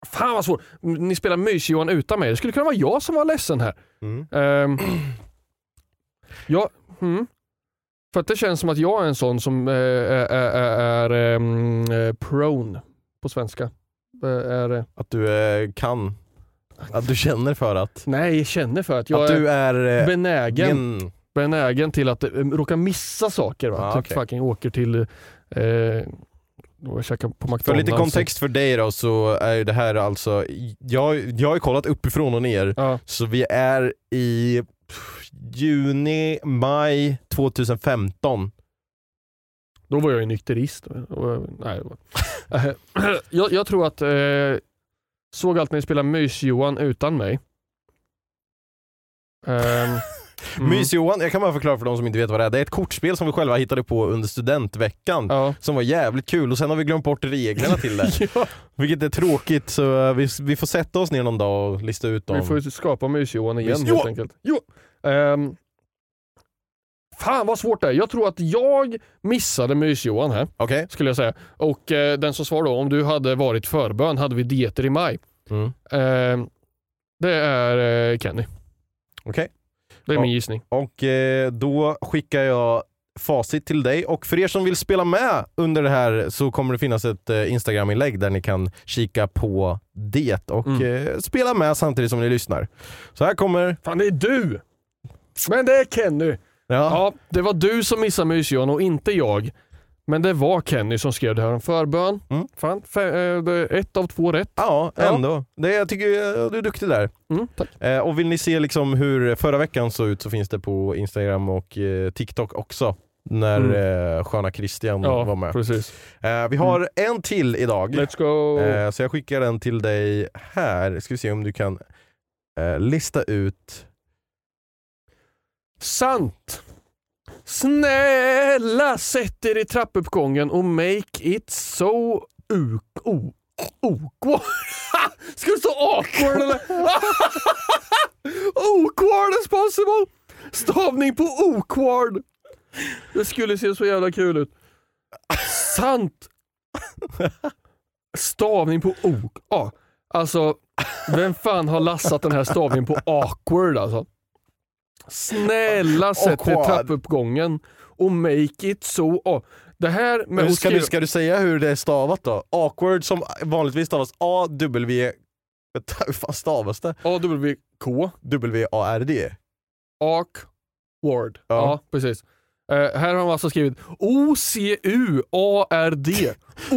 Fan vad svårt. Ni spelar Mys-Johan utan mig. Det skulle kunna vara jag som var ledsen här. Mm. Ehm, ja, mm. För att det känns som att jag är en sån som eh, är, är, är ehm, eh, prone på svenska. Eh, Är, eh, Att du eh, kan, att du känner för att, nej, jag känner för att jag att du är är eh, benägen, gen- benägen till att eh, råka missa saker. Va? Ah, typ okej. fucking åker till eh. För lite kontext för dig då så är ju det här alltså, jag, jag har ju kollat uppifrån och ner, Ja, så vi är i juni, maj 2015. då var jag ju nykterist. Och, nej, jag, jag tror att eh, såg allt när ni spelade Mys-Johan utan mig. Ehm, mm. Mys-Johan, jag kan bara förklara för de som inte vet vad det är. Det är ett kortspel som vi själva hittade på under studentveckan. Ja. Som var jävligt kul och sen har vi glömt bort reglerna till det. ja, Vilket är tråkigt så eh, vi, vi får sätta oss ner någon dag och lista ut dem. vi får skapa Mys-Johan igen Mys-Johan! helt enkelt. Jo. Ehm, fan vad svårt det är. Jag tror att jag missade Mys-Johan här, Okej? skulle jag säga. Och eh, den som svarar då, om du hade varit förbön hade vi dieter i maj. Mm. Ehm, det är eh, Kenny. Okej. Det är Ja. min gissning. Och eh, då skickar jag facit till dig och för er som vill spela med under det här så kommer det finnas ett eh, Instagram-inlägg där ni kan kika på det och Mm. eh, spela med samtidigt som ni lyssnar. Så här kommer, Fan det är du! Men det är Kenny. Ja, Ja, det var du som missade Mys-Johan och inte jag. Men det var Kenny som skrev det här om förbön. Mm. Fan, eh, ett av två rätt. ja ändå. Det, jag tycker eh, du är duktig där. Mm, tack. Eh, och vill ni se liksom hur förra veckan såg ut så finns det på Instagram och eh, TikTok också. När Mm. eh, sköna Christian var Ja, med. precis. Eh, vi har en till idag. Let's go! Så jag skickar den till dig här. Ska vi se om du kan lista ut. Sant! Snälla sätt er i trappuppgången och make it so u- o- awkward. Ska det stå awkward eller? awkward as possible! Stavning på awkward. Det skulle se så jävla kul ut. Sant! Stavning på o. Alltså, vem fan har lassat den här stavningen på awkward alltså? Snälla sätt er i trappuppgången och make it so... Oh. Det här med ska, skriva... du, ska du säga hur det är stavat då? Awkward som vanligtvis stavas A-W... Hur fan stavas det? A-W-K. W-A-R-D? Awkward. Ja, Ja. precis. Eh, här har de alltså skrivit O-C-U-A-R-D.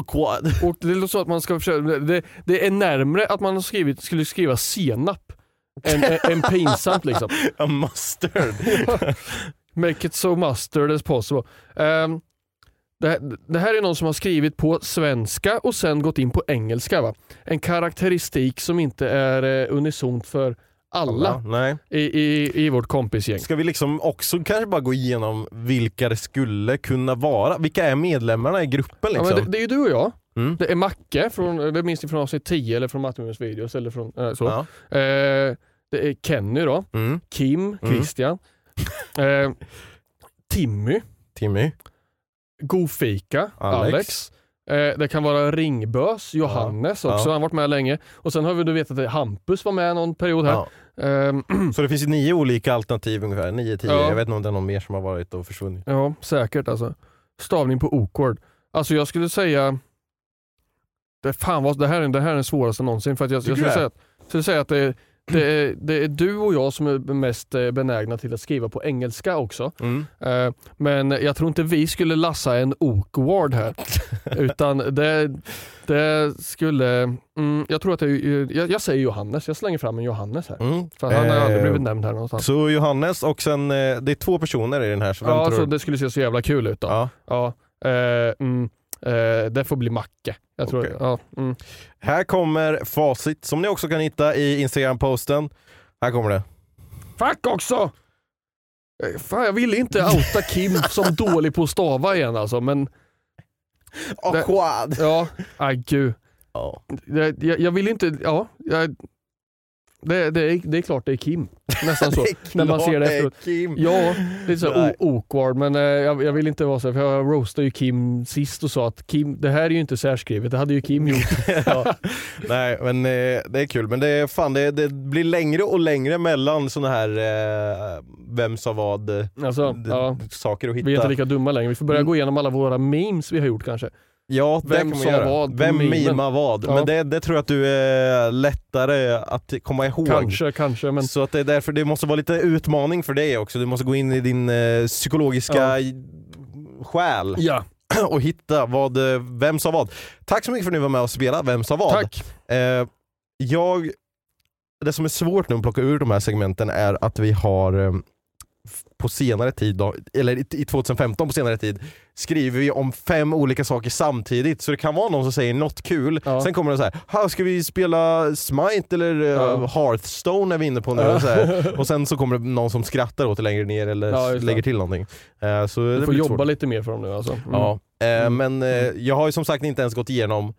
Awkward. Och det låter så att man ska försöka, det, det är närmre att man har skrivit, skulle skriva senap än, än pinsamt liksom. A mustard. Make it so mustard as possible. Ehm, det, här, det här är någon som har skrivit på svenska och sen gått in på engelska. Va? En karaktäristik som inte är eh, unisont för alla Nej. i, i, i vårt kompisgäng. Ska vi liksom också kanske bara gå igenom vilka det skulle kunna vara? Vilka är medlemmarna i gruppen Ja, liksom? men det, det är ju du och jag. Mm. Det är Macke, från, det minns ni från avsnitt 10 eller från Mattemus videos. Eller från, eh, så. Ja. Eh, det är Kenny då, Mm. Kim, Christian, eh, Timmy, Timmy. Godfika, Alex. Alex. Eh, det kan vara Ringbös, Johannes också, Ja. han har varit med länge. Och sen har vi du vet att Hampus var med någon period här. Ja. Ehm, Så det finns nio olika alternativ ungefär, nio, tio. Ja. Jag vet inte om det är någon mer som har varit och försvunnit. ja, säkert alltså. Stavning på awkward. Alltså jag skulle säga det, fan vad, det, här är, det här är den svåraste någonsin. För att jag, jag skulle säga, att, skulle säga att det, är- det, är, det är du och jag som är mest eh, benägna till att skriva på engelska också. Mm. Eh, Men jag tror inte vi skulle lassa en awkward här. Utan det, det skulle, mm, jag tror att är- jag, jag säger Johannes, jag slänger fram en Johannes här. Mm. För han har aldrig Eh, blivit nämnd här någonstans. Så Johannes och sen, eh, det är två personer i den här. Så vem Ja, tror så du? det skulle se så jävla kul ut då. Ja. Ja. Eh, mm, eh, det får bli Macke. Jag tror, Okej. ja, mm. Här kommer facit som ni också kan hitta i Instagram-posten. Här kommer det. Fuck också! Eh, Fan, jag ville inte outa Kim som dålig på att stava igen alltså, men Awkward. ja, aj gud. Ja. Jag, jag, jag vill inte, ja, jag, Det, det, är, det är klart det är Kim. Nästan så. När man ser det är efteråt. Kim. Ja, lite så Nej. o- awkward men eh, jag, jag vill inte vara så, för jag roastade ju Kim sist och sa att Kim, det här är ju inte särskrivet, det hade ju Kim gjort. ja. Nej men eh, det är kul, men det, fan, det, det blir längre och längre mellan såna här eh, vem sa vad eh, Alltså, d- ja. saker att hitta. Vi är inte lika dumma längre. Vi får börja Mm. gå igenom alla våra memes vi har gjort kanske. Ja, Vem sa göra. vad Vem mimar vad? Ja. Men det, det tror jag att du är lättare att komma ihåg. Kanske, kanske. Men Så att det är därför det måste vara lite utmaning för dig också. Du måste gå in i din eh, psykologiska själ ja, och hitta vad, eh, vem sa vad. Tack så mycket för att ni var med och spela Vem sa vad? tack. Eh, jag, det som är svårt nu att plocka ur de här segmenten är att vi har eh, på senare tid, då, eller i i 2015 på senare tid, skriver vi om fem olika saker samtidigt. Så det kan vara någon som säger något kul, Ja. sen kommer det så här, "Ha, ska vi spela Smite eller eh, Ja. Hearthstone är vi inne på nu? Ja. Så här. Och sen så kommer det någon som skrattar åt det längre ner eller lägger till någonting. Eh, så Du får jobba svårt. lite mer för dem nu alltså. Mm. Ja, eh, Mm. men eh, jag har ju som sagt inte ens gått igenom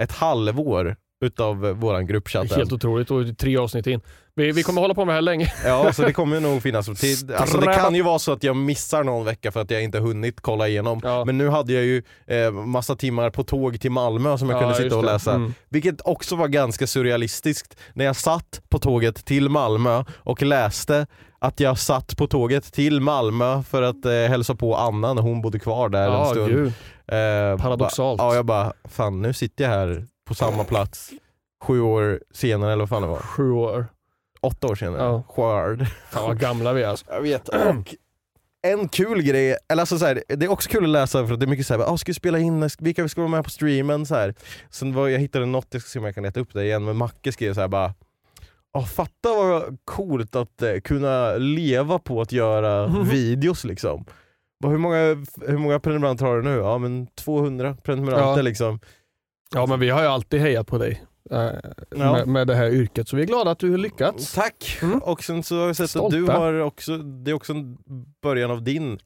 ett halvår utav eh, våran gruppchatt. Helt otroligt och tre avsnitt in. Vi, vi kommer hålla på med det här länge. Ja, så det kommer nog finnas tid. Alltså det kan ju vara så att jag missar någon vecka för att jag inte hunnit kolla igenom. Ja. Men nu hade jag ju eh, massa timmar på tåg till Malmö som jag Ja, kunde sitta och läsa. Mm. Vilket också var ganska surrealistiskt när jag satt på tåget till Malmö och läste att jag satt på tåget till Malmö för att eh, hälsa på Anna när hon bodde kvar där en Ja, stund. gud. Eh, Paradoxalt. Ba, ja, jag bara, fan nu sitter jag här på samma plats sju år senare eller vad fan det var. Sju år. Åtta år senare. Ja. Skörd. Fan vad gamla vi är alltså. Jag vet. Och en kul grej, eller alltså så här, det är också kul att läsa för att det är mycket såhär, ah, ska vi spela in, vilka vi ska vara med på streamen? Så här. Sen var, jag hittade något, jag ska se om jag kan leta upp det igen, men Macke skrev så här bara Ah, fatta vad coolt att eh, kunna leva på att göra videos liksom. Bara, hur, många, hur många prenumeranter har du nu? Ja men 200 prenumeranter Ja. liksom. Ja men vi har ju alltid hejat på dig. eh, Ja. Med, med det här yrket, så vi är glada att du har lyckats. Tack! Mm. Och sen så har jag sett att du har också, det är också en början av din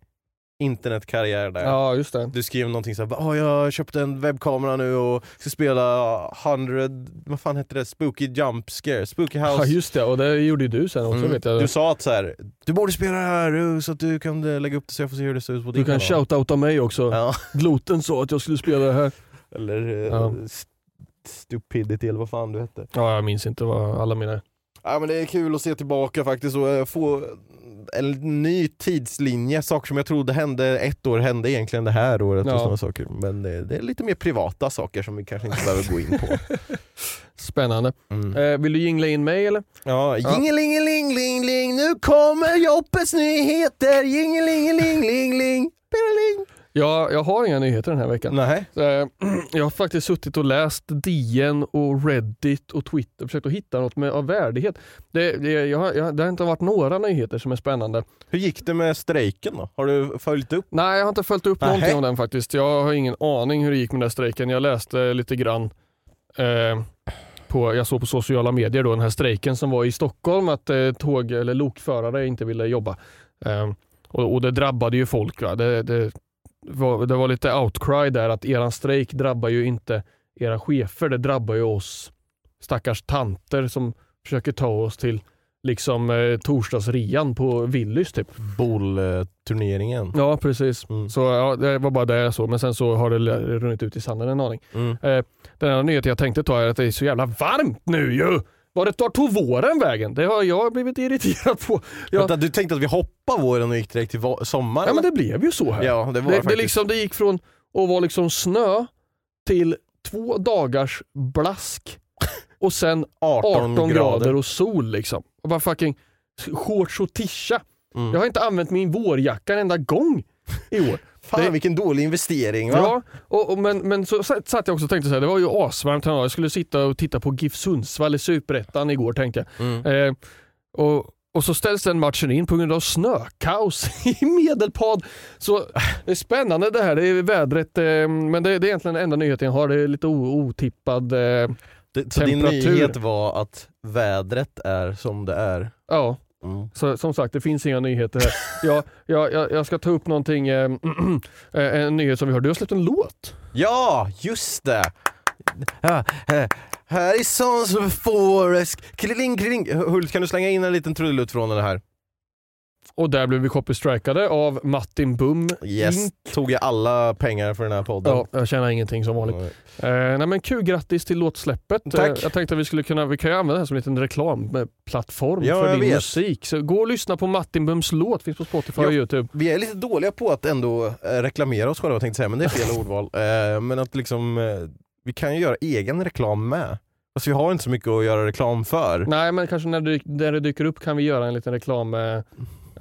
internetkarriär där. Ja just det. Du skrev någonting såhär, oh, jag köpte en webbkamera nu och ska spela 100, vad fan hette det, Spooky Jump Scare, Spooky House. Ja just det, och det gjorde ju du sen också Mm. vet jag. Du sa att så här, du borde spela det här eh, så att du kan eh, lägga upp det så jag får se hur det ser ut på din du kan kanal. shoutouta mig också. Ja. Gloten sa att jag skulle spela det här. Eller eh, Ja. st- Stupidity eller vad fan du hette. Ja jag minns inte vad alla mina... Ja men det är kul att se tillbaka faktiskt och eh, få en ny tidslinje, saker som jag trodde hände ett år hände egentligen det här året Ja. och sådana saker. Men det, det är lite mer privata saker som vi kanske inte behöver gå in på. Spännande. Mm. Eh, vill du jingla in mig eller? Ja, jingelingelingling, nu kommer Joppes nyheter, jingelingelingling, Ja, jag har inga nyheter den här veckan. Nej. Eh, Jag har faktiskt suttit och läst DN och Reddit och Twitter och försökt att hitta något med, av värdighet. Det, det, jag, jag, det har inte varit några nyheter som är spännande. Hur gick det med strejken då? Har du följt upp? Nej, jag har inte följt upp Nähä. någonting om den faktiskt. Jag har ingen aning hur det gick med den strejken. Jag läste lite grann eh, på, jag såg på sociala medier då den här strejken som var i Stockholm att eh, tåg eller lokförare inte ville jobba. Eh, och, och det drabbade ju folk. Det, det, det var lite outcry där att eran strejk drabbar ju inte era chefer, det drabbar ju oss stackars tanter som försöker ta oss till liksom eh, torsdagsrian på Willys typ. Bollturneringen. Ja precis. Mm. Så ja, det var bara det jag såg, men sen så har det runnit ut i sanden en aning. Mm. Eh, den enda nyheten jag tänkte ta är att det är så jävla varmt nu ju! Var tar tog våren vägen? Det har jag blivit irriterad på. Ja, Vänta, du tänkte att vi hoppar våren och gick direkt till sommaren? ja men det blev ju så här. ja, det var det, faktiskt. det, liksom, det gick från att vara liksom snö till två dagars blask och sen 18, 18 grader och sol liksom. Och bara fucking shorts och tisha. Mm. Jag har inte använt min vårjacka en enda gång i år. Fan det- vilken dålig investering va? Ja, och, och, men, men så satt jag också och tänkte så här, det var ju asvarmt. Jag skulle sitta och titta på GIF Sundsvall i Superettan igår tänkte jag. Mm. Eh, och, och så ställs den matchen in på grund av snökaos i Medelpad. Så det är spännande det här, det är vädret, eh, men det, det är egentligen den enda nyheten jag har. Det är lite otippad, eh, Det, så din nyhet var att vädret är som det är? ja. Mm. Så, som sagt, det finns inga nyheter här. Jag, jag, jag, ska ta upp någonting, eh, eh, en nyhet som vi har. Du har släppt en låt. Ja, just det! Ja, eh, Här i Sons of Forest, kling kling. Hult, kan du slänga in en liten trudelutt från den här? Och där blev vi copystrikade av Martin Bum. Yes, Inc. tog jag alla pengar för den här podden. Ja, jag tjänar ingenting som vanligt. Eh, nej men kul, grattis till låtsläppet. Tack. Eh, jag tänkte att vi skulle kunna, vi kan ju använda det här som en liten reklamplattform Ja, för din vet. musik. Så gå och lyssna på Martin Bums låt, finns på Spotify Ja. och Youtube. Vi är lite dåliga på att ändå eh, reklamera oss själva tänkte säga, men det är fel ordval. Eh, men att liksom, eh, vi kan ju göra egen reklam med. Fast vi har inte så mycket att göra reklam för. Nej men kanske när det, när det dyker upp kan vi göra en liten reklam, eh,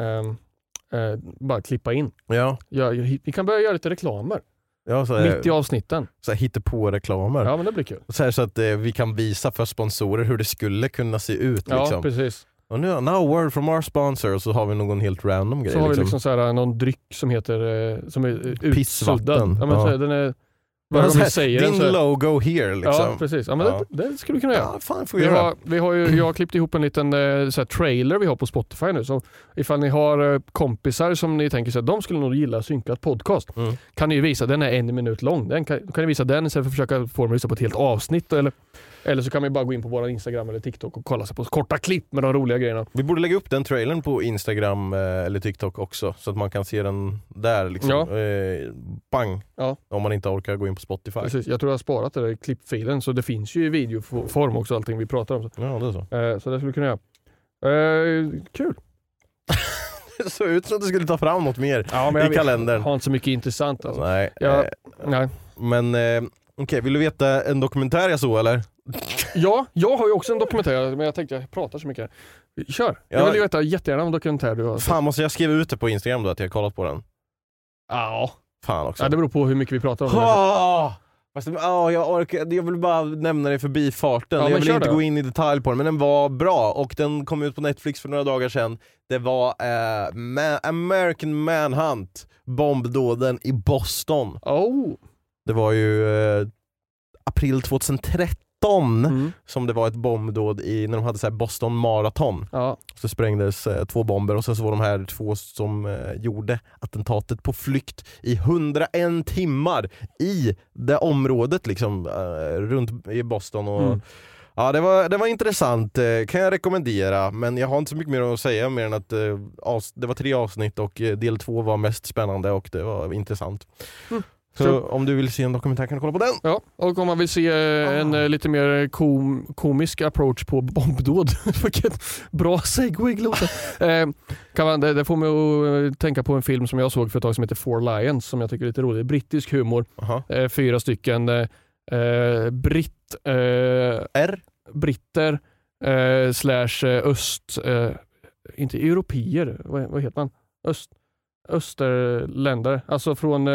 eh, bara klippa in. Ja, Ja, vi kan börja göra lite reklamer ja så, mitt i eh, avsnitten. så här, hittepå-reklamer. Ja men det blir kul. Så, här, så att eh, vi kan visa för sponsorer hur det skulle kunna se ut. Ja Liksom. precis. Och nu, now word from our sponsor och så har vi någon helt random grej. Så har vi liksom. liksom så här, någon dryck som heter, eh, som är eh, Pissvatten. Ja, men Ja. så här, den är, Men vad så de här, säger den Din så är- logo here liksom. Ja precis, ja, men Ja. Det, det skulle vi kunna göra. Ja, fan får vi göra. har, vi har ju, jag har klippt ihop en liten eh, så här, trailer vi har på Spotify nu. Så ifall ni har eh, kompisar som ni tänker att de skulle nog gilla synkat podcast Mm. kan ni ju visa, den är en minut lång. Den kan, kan ni visa den istället för att försöka få dem att lyssna på ett helt avsnitt. Eller, eller så kan man bara gå in på vår Instagram eller TikTok och kolla sig på korta klipp med de roliga grejerna. Vi borde lägga upp den trailern på Instagram eh, eller TikTok också så att man kan se den där. Liksom. Ja. Eh, bang! Ja. Om man inte orkar gå in på Spotify. Precis, jag tror jag har sparat det där i klippfilen så det finns ju i videoform också allting vi pratar om. Ja, det är så. Eh, så det skulle vi kunna göra. Eh, kul! Det såg ut som att du skulle ta fram något mer Ja, i kalendern. har inte så mycket intressant alltså. Nej. Ja. eh, Nej. men eh, okej, vill du veta en dokumentär jag såg eller? Ja, jag har ju också en dokumentär, men jag tänkte jag pratar så mycket. Kör! Ja. Jag vill ju veta jättegärna om dokumentär du har sett. Fan måste jag skriva ut det på Instagram då att jag har kollat på den? Ja. Fan också. ja, det beror på hur mycket vi pratar om. Ah! Fast, ah, jag, orkar, jag vill bara nämna det förbi farten, Ja, jag vill inte då. gå in i detalj på den, men den var bra och den kom ut på Netflix för några dagar sedan. Det var eh, Ma- American Manhunt, bombdåden i Boston. Oh. Det var ju eh, april 2013 Mm. som det var ett bombdåd i, när de hade så Boston Marathon. Ja. Så sprängdes eh, två bomber och sen så var de här två som eh, gjorde attentatet på flykt i 101 timmar i det området liksom eh, runt i Boston. Och, Mm. Ja, det var, det var intressant, eh, kan jag rekommendera, men jag har inte så mycket mer att säga mer än att eh, det var tre avsnitt och eh, del två var mest spännande och det var intressant. Mm. Så Så- om du vill se en dokumentär kan du kolla på den. ja, och om man vill se eh, en eh, lite mer kom, komisk approach på bombdåd. Vilket bra segway Gloten. eh, kan man, det, det får mig att eh, tänka på en film som jag såg för ett tag som heter Four Lions som jag tycker är lite rolig. Brittisk humor. Eh, fyra stycken eh, britt, R? britter slash öst, inte europeer, vad, vad heter man? Öst, österländare, alltså från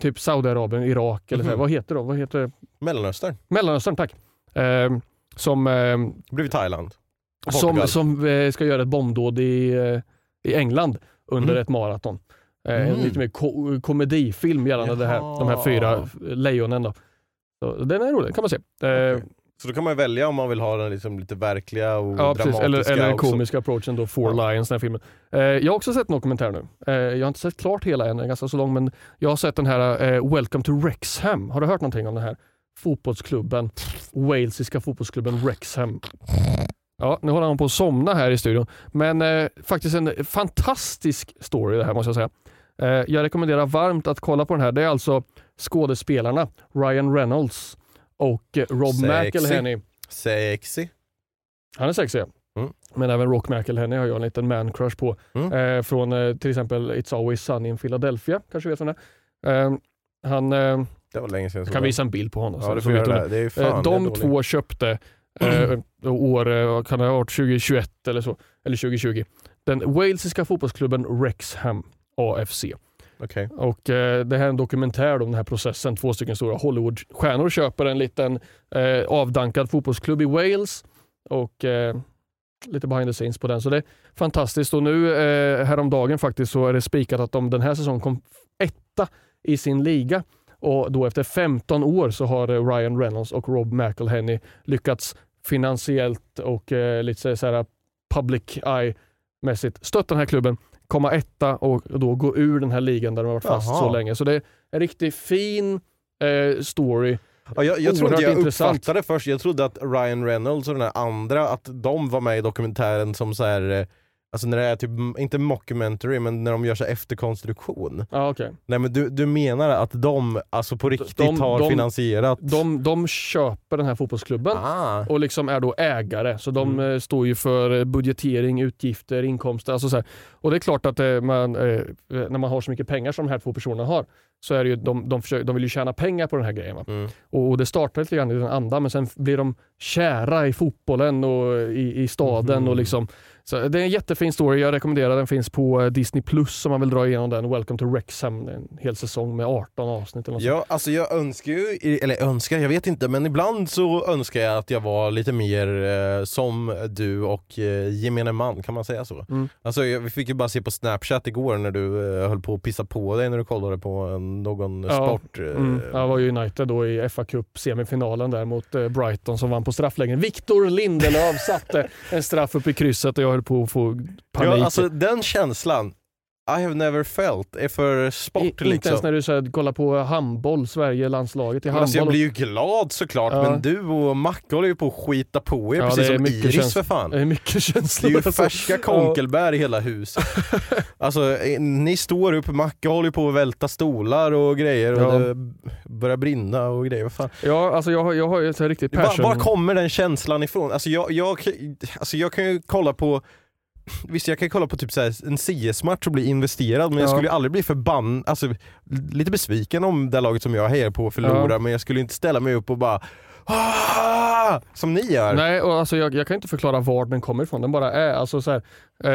typ Saudiarabien, Irak eller så här. Mhm. vad heter de? Vad heter Mellanöstern. Mellanöstern, tack. Eh, som eh, blev Thailand. som, Portugal. som eh, ska göra ett bombdåd i, eh, i England under Mhm. ett maraton. Eh, En Mm. lite mer ko- komedifilm gällande det här, de här fyra lejonen. Då. Så den är rolig, kan man se. Okej. Så då kan man välja om man vill ha den liksom lite verkliga och Ja, precis. dramatiska. Eller, eller den komiska approachen då, Four Ja. Lions, den här filmen. Eh, jag har också sett en dokumentär nu. Eh, jag har inte sett klart hela än, den är ganska så lång, men jag har sett den här eh, Welcome to Wrexham. Har du hört någonting om den här fotbollsklubben? Walesiska fotbollsklubben Wrexham. Ja, nu håller han på att somna här i studion. Men eh, faktiskt en fantastisk story det här måste jag säga. Eh, jag rekommenderar varmt att kolla på den här. Det är alltså skådespelarna Ryan Reynolds och eh, Rob. McElhenney. Sexy. Han är sexig. Mm. Men även Rock McElhenney har jag en liten man-crush på. Mm. Eh, från eh, till exempel It's Always Sunny in Philadelphia. Kanske vet vem det är. Eh, han eh, Det var länge sedan jag kan visa en bild på honom. Ja, så- det det. Det är Eh, fan, är De dåligt. två köpte eh, år, eh, kan det ha varit 2021 eller så, eller 2020, den walesiska fotbollsklubben Wrexham AFC. Okay. Och eh, Det här är en dokumentär om den här processen. Två stycken stora Hollywoodstjärnor köper en liten eh, avdankad fotbollsklubb i Wales och eh, lite behind the scenes på den. Så det är fantastiskt. Och nu eh, häromdagen faktiskt så är det spikat att de den här säsongen kom etta i sin liga. Och då efter 15 år så har eh, Ryan Reynolds och Rob McElhenney lyckats finansiellt och eh, lite så här public eye-mässigt stötta den här klubben, komma etta och då gå ur den här ligan där de har varit fast Jaha. så länge. Så det är en riktigt fin eh, story Ja, jag, jag trodde jag intressant. uppfattade först, jag trodde att Ryan Reynolds och den här andra, att de var med i dokumentären som så här. Alltså när det är typ, inte mockumentary, men när de gör så efterkonstruktion. Ja, okej. Nej men du, du menar att de alltså på riktigt de- har de- finansierat? De, de köper den här fotbollsklubben Ah. och liksom är då ägare. Så de Mm. eh, står ju för eh, budgetering, utgifter, inkomster. Alltså så här. Och det är klart att eh, man, när man har så mycket pengar som de här två personerna har så är det ju, de, de, försöker, de vill ju tjäna pengar på den här grejen. Mm. Och, och det startar lite grann i den andan men sen blir de kära i fotbollen och i, i staden. Mhm. Och liksom, så det är en jättefin story, jag rekommenderar den. finns på eh, Disney Plus om man vill dra igenom den. Welcome to Wrexham, en hel säsong med 18 avsnitt. Eller något. Ja, alltså jag önskar ju, eller önskar, jag vet inte, men ibland så önskar jag att jag var lite mer eh, som du och eh, gemene man, kan man säga så? Mm. Alltså jag, vi fick ju bara se på snapchat igår när du eh, höll på att pissa på dig när du kollade på en, någon Ja. sport. eh, Mm. Jag var ju United då i FA Cup semifinalen där mot eh, Brighton som vann på straffläggning. Victor Lindelöf satte en straff upp i krysset och jag höll på att få panik. Ja, alltså den känslan, I have never felt, är för sport I, liksom. Inte ens när du så här, kollar på handboll, Sverige, landslaget i handboll. alltså jag blir ju glad såklart, Ja. men du och Macke håller ju på att skita på er, Ja, precis det som Iris käns- för fan. Det är mycket Det känslor. är ju alltså. färska konkelbär i hela huset. Alltså eh, ni står upp, Macke håller ju på att välta stolar och grejer och Ja. det börjar brinna och grejer. Vad fan. Ja, alltså jag, har- jag har ju så här riktigt Var, passion. var kommer den känslan ifrån? Alltså jag, jag, alltså jag kan ju kolla på Visst jag kan kolla på typ så här en CS-match och bli investerad men jag Ja. skulle ju aldrig bli förbannad, alltså lite besviken om det laget som jag hejar på förlorar Ja. men jag skulle inte ställa mig upp och bara "Ah!" som ni gör. Nej, och alltså jag, jag kan inte förklara var den kommer ifrån. Den bara är. Alltså så här,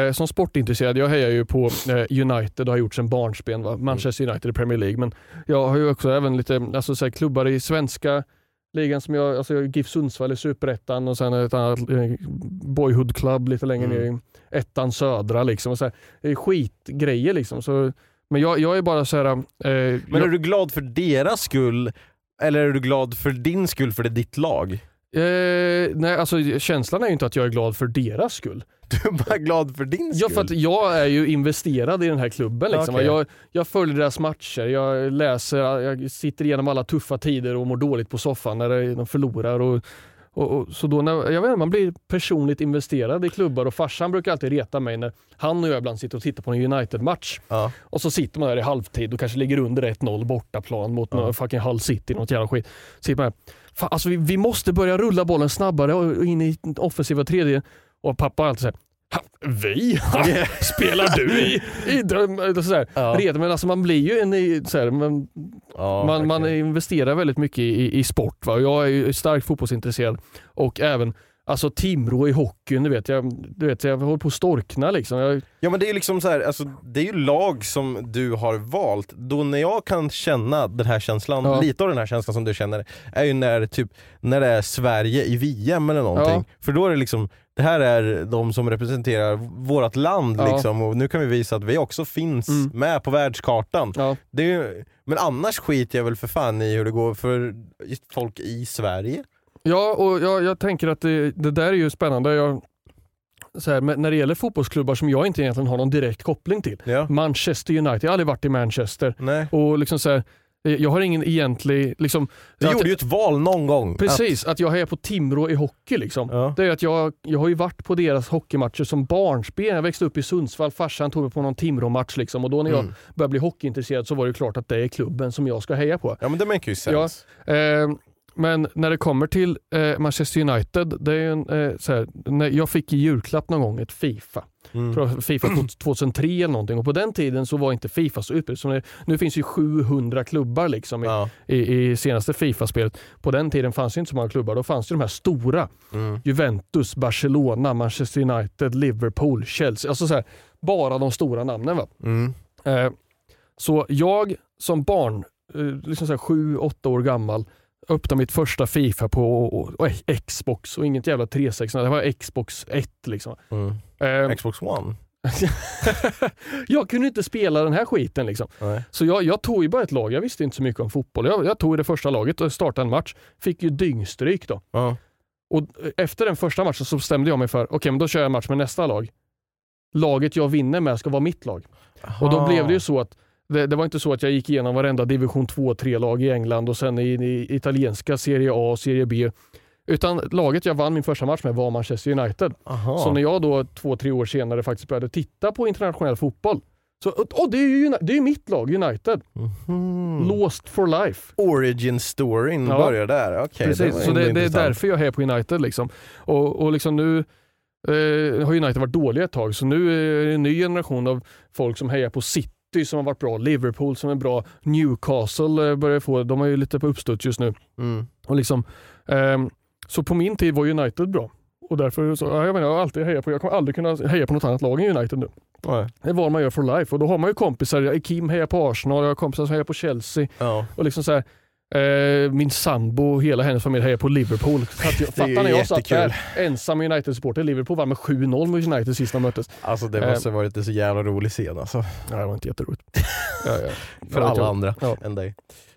eh, som sportintresserad, jag hejar ju på eh, United och har gjort sedan barnsben. Va? Manchester United i Premier League. Men jag har ju också även lite alltså så här, klubbar i svenska ligan som jag, alltså jag GIF Sundsvall i Superettan och sen ett annat eh, Boyhood Club lite längre Mm. ner ettan södra. Liksom, och så här, det är skitgrejer liksom. Så, men jag, jag är bara så här... Eh, Men jag, är du glad för deras skull eller är du glad för din skull för det är ditt lag? eh, nej, alltså, känslan är ju inte att jag är glad för deras skull. Du är bara glad för din skull? Ja, för att jag är ju investerad i den här klubben. Liksom. Okej. Jag, jag följer deras matcher, jag läser, jag sitter igenom alla tuffa tider och mår dåligt på soffan när de förlorar. Och, och, och, så då när, jag vet inte, man blir personligt investerad i klubbar och farsan brukar alltid reta mig när han och jag ibland sitter och tittar på en United-match. Ja. Och så sitter man där i halvtid och kanske ligger under 1-0 bortaplan mot någon fucking Hull City, något jävla skit. Sitter man där, alltså vi, vi måste börja rulla bollen snabbare och in i offensiva tredje. Och pappa alltid säger "Ha, vi? Spelar du i, i dröm? Så här, Ja. redan, men alltså man blir ju en i- så här, man, Ja, man, man okej. investerar väldigt mycket i, i sport. Va? Jag är starkt fotbollsintresserad och även alltså Timrå i hockeyn, du vet, jag, du vet, jag håller på att storkna liksom. Jag, Ja men det är ju liksom så här, alltså, det är ju lag som du har valt. Då när jag kan känna den här känslan, Ja. lite av den här känslan som du känner, är ju när, typ, när det är Sverige i VM eller någonting. För då är det liksom, det här är de som representerar vårt land Ja. liksom, och nu kan vi visa att vi också finns Mm. med på världskartan. ja. Det är, ju- men annars skiter jag väl för fan i hur det går för folk i Sverige. Ja, och jag, jag tänker att det, det där är ju spännande. Jag, här, när det gäller fotbollsklubbar som jag inte egentligen har någon direkt koppling till. Ja. Manchester United, jag har aldrig varit i Manchester. Nej. Och liksom så här, eh, jag har ingen egentlig... Liksom, Du att- gjorde ju ett val någon gång. Precis, att, jag hejar på Timrå i hockey. Liksom. Ja. Det är att jag, jag har ju varit på deras hockeymatcher som barnsben. Jag växte upp i Sundsvall, farsan tog mig på någon Timrå-match. Liksom. Och då när jag Mm. började bli hockeyintresserad så var det klart att det är klubben som jag ska heja på. Ja men det makar ju Ja. sense. Eh, men när det kommer till eh, Manchester United, det är ju en, eh, så här, när jag fick i julklapp någon gång ett Fifa. Mm. Fifa 2003 eller någonting och på den tiden så var inte Fifa så utbrett. som det- Nu finns ju 700 klubbar liksom i, Ja. i, i senaste Fifa-spelet. På den tiden fanns det inte så många klubbar. Då fanns det de här stora. Mm. Juventus, Barcelona, Manchester United, Liverpool, Chelsea. Alltså så här, bara de stora namnen. Va? Mm. Eh, så jag som barn, eh, liksom så här sju, åtta år gammal, öppnade mitt första Fifa på och, och Xbox och inget jävla 360. Det var Xbox 1 liksom. Mm. Eh, Xbox One? jag kunde inte spela den här skiten liksom. Så jag, jag tog ju bara ett lag. Jag visste inte så mycket om fotboll. Jag, jag tog det första laget och startade en match. Fick ju dyngstryk då. Ja. Och efter den första matchen så bestämde jag mig för, okej men då kör jag en match med nästa lag. Laget jag vinner med ska vara mitt lag. Och då blev det ju så att det, det var inte så att jag gick igenom varenda division 2-3-lag i England och sen i, i italienska Serie A och Serie B. Utan laget jag vann min första match med var Manchester United. Aha. Så när jag då två, tre år senare faktiskt började titta på internationell fotboll. Så oh, det, är ju, det är mitt lag, United. Mhm. Lost for life. Origin storyn Ja. börjar där. Okej, Precis, var så det, det är därför jag är på United. Liksom. Och, och liksom nu eh, har United varit dåliga ett tag, så nu är det en ny generation av folk som hejar på City som har varit bra, Liverpool som är bra, Newcastle eh, börjar få, de är ju lite på uppstuds just nu. Mm. Och liksom, ehm, så på min tid var United bra. Och därför så, ja, jag, menar, jag har alltid hejat på, jag kommer aldrig kunna heja på något annat lag än United nu. Nej. Det är vad man gör for life och då har man ju kompisar, Kim hejar på Arsenal, jag har kompisar som hejar på Chelsea Ja. och liksom så här, min sambo och hela hennes familj hejar på Liverpool. Fattar när jag satt där ensam United-supporter, Liverpool vann med 7-0 mot United sist de möttes. Alltså det Eh. måste ha varit en så jävla rolig scen alltså. Ja, det var inte jätteroligt. ja, ja. För alla andra Ja. än dig.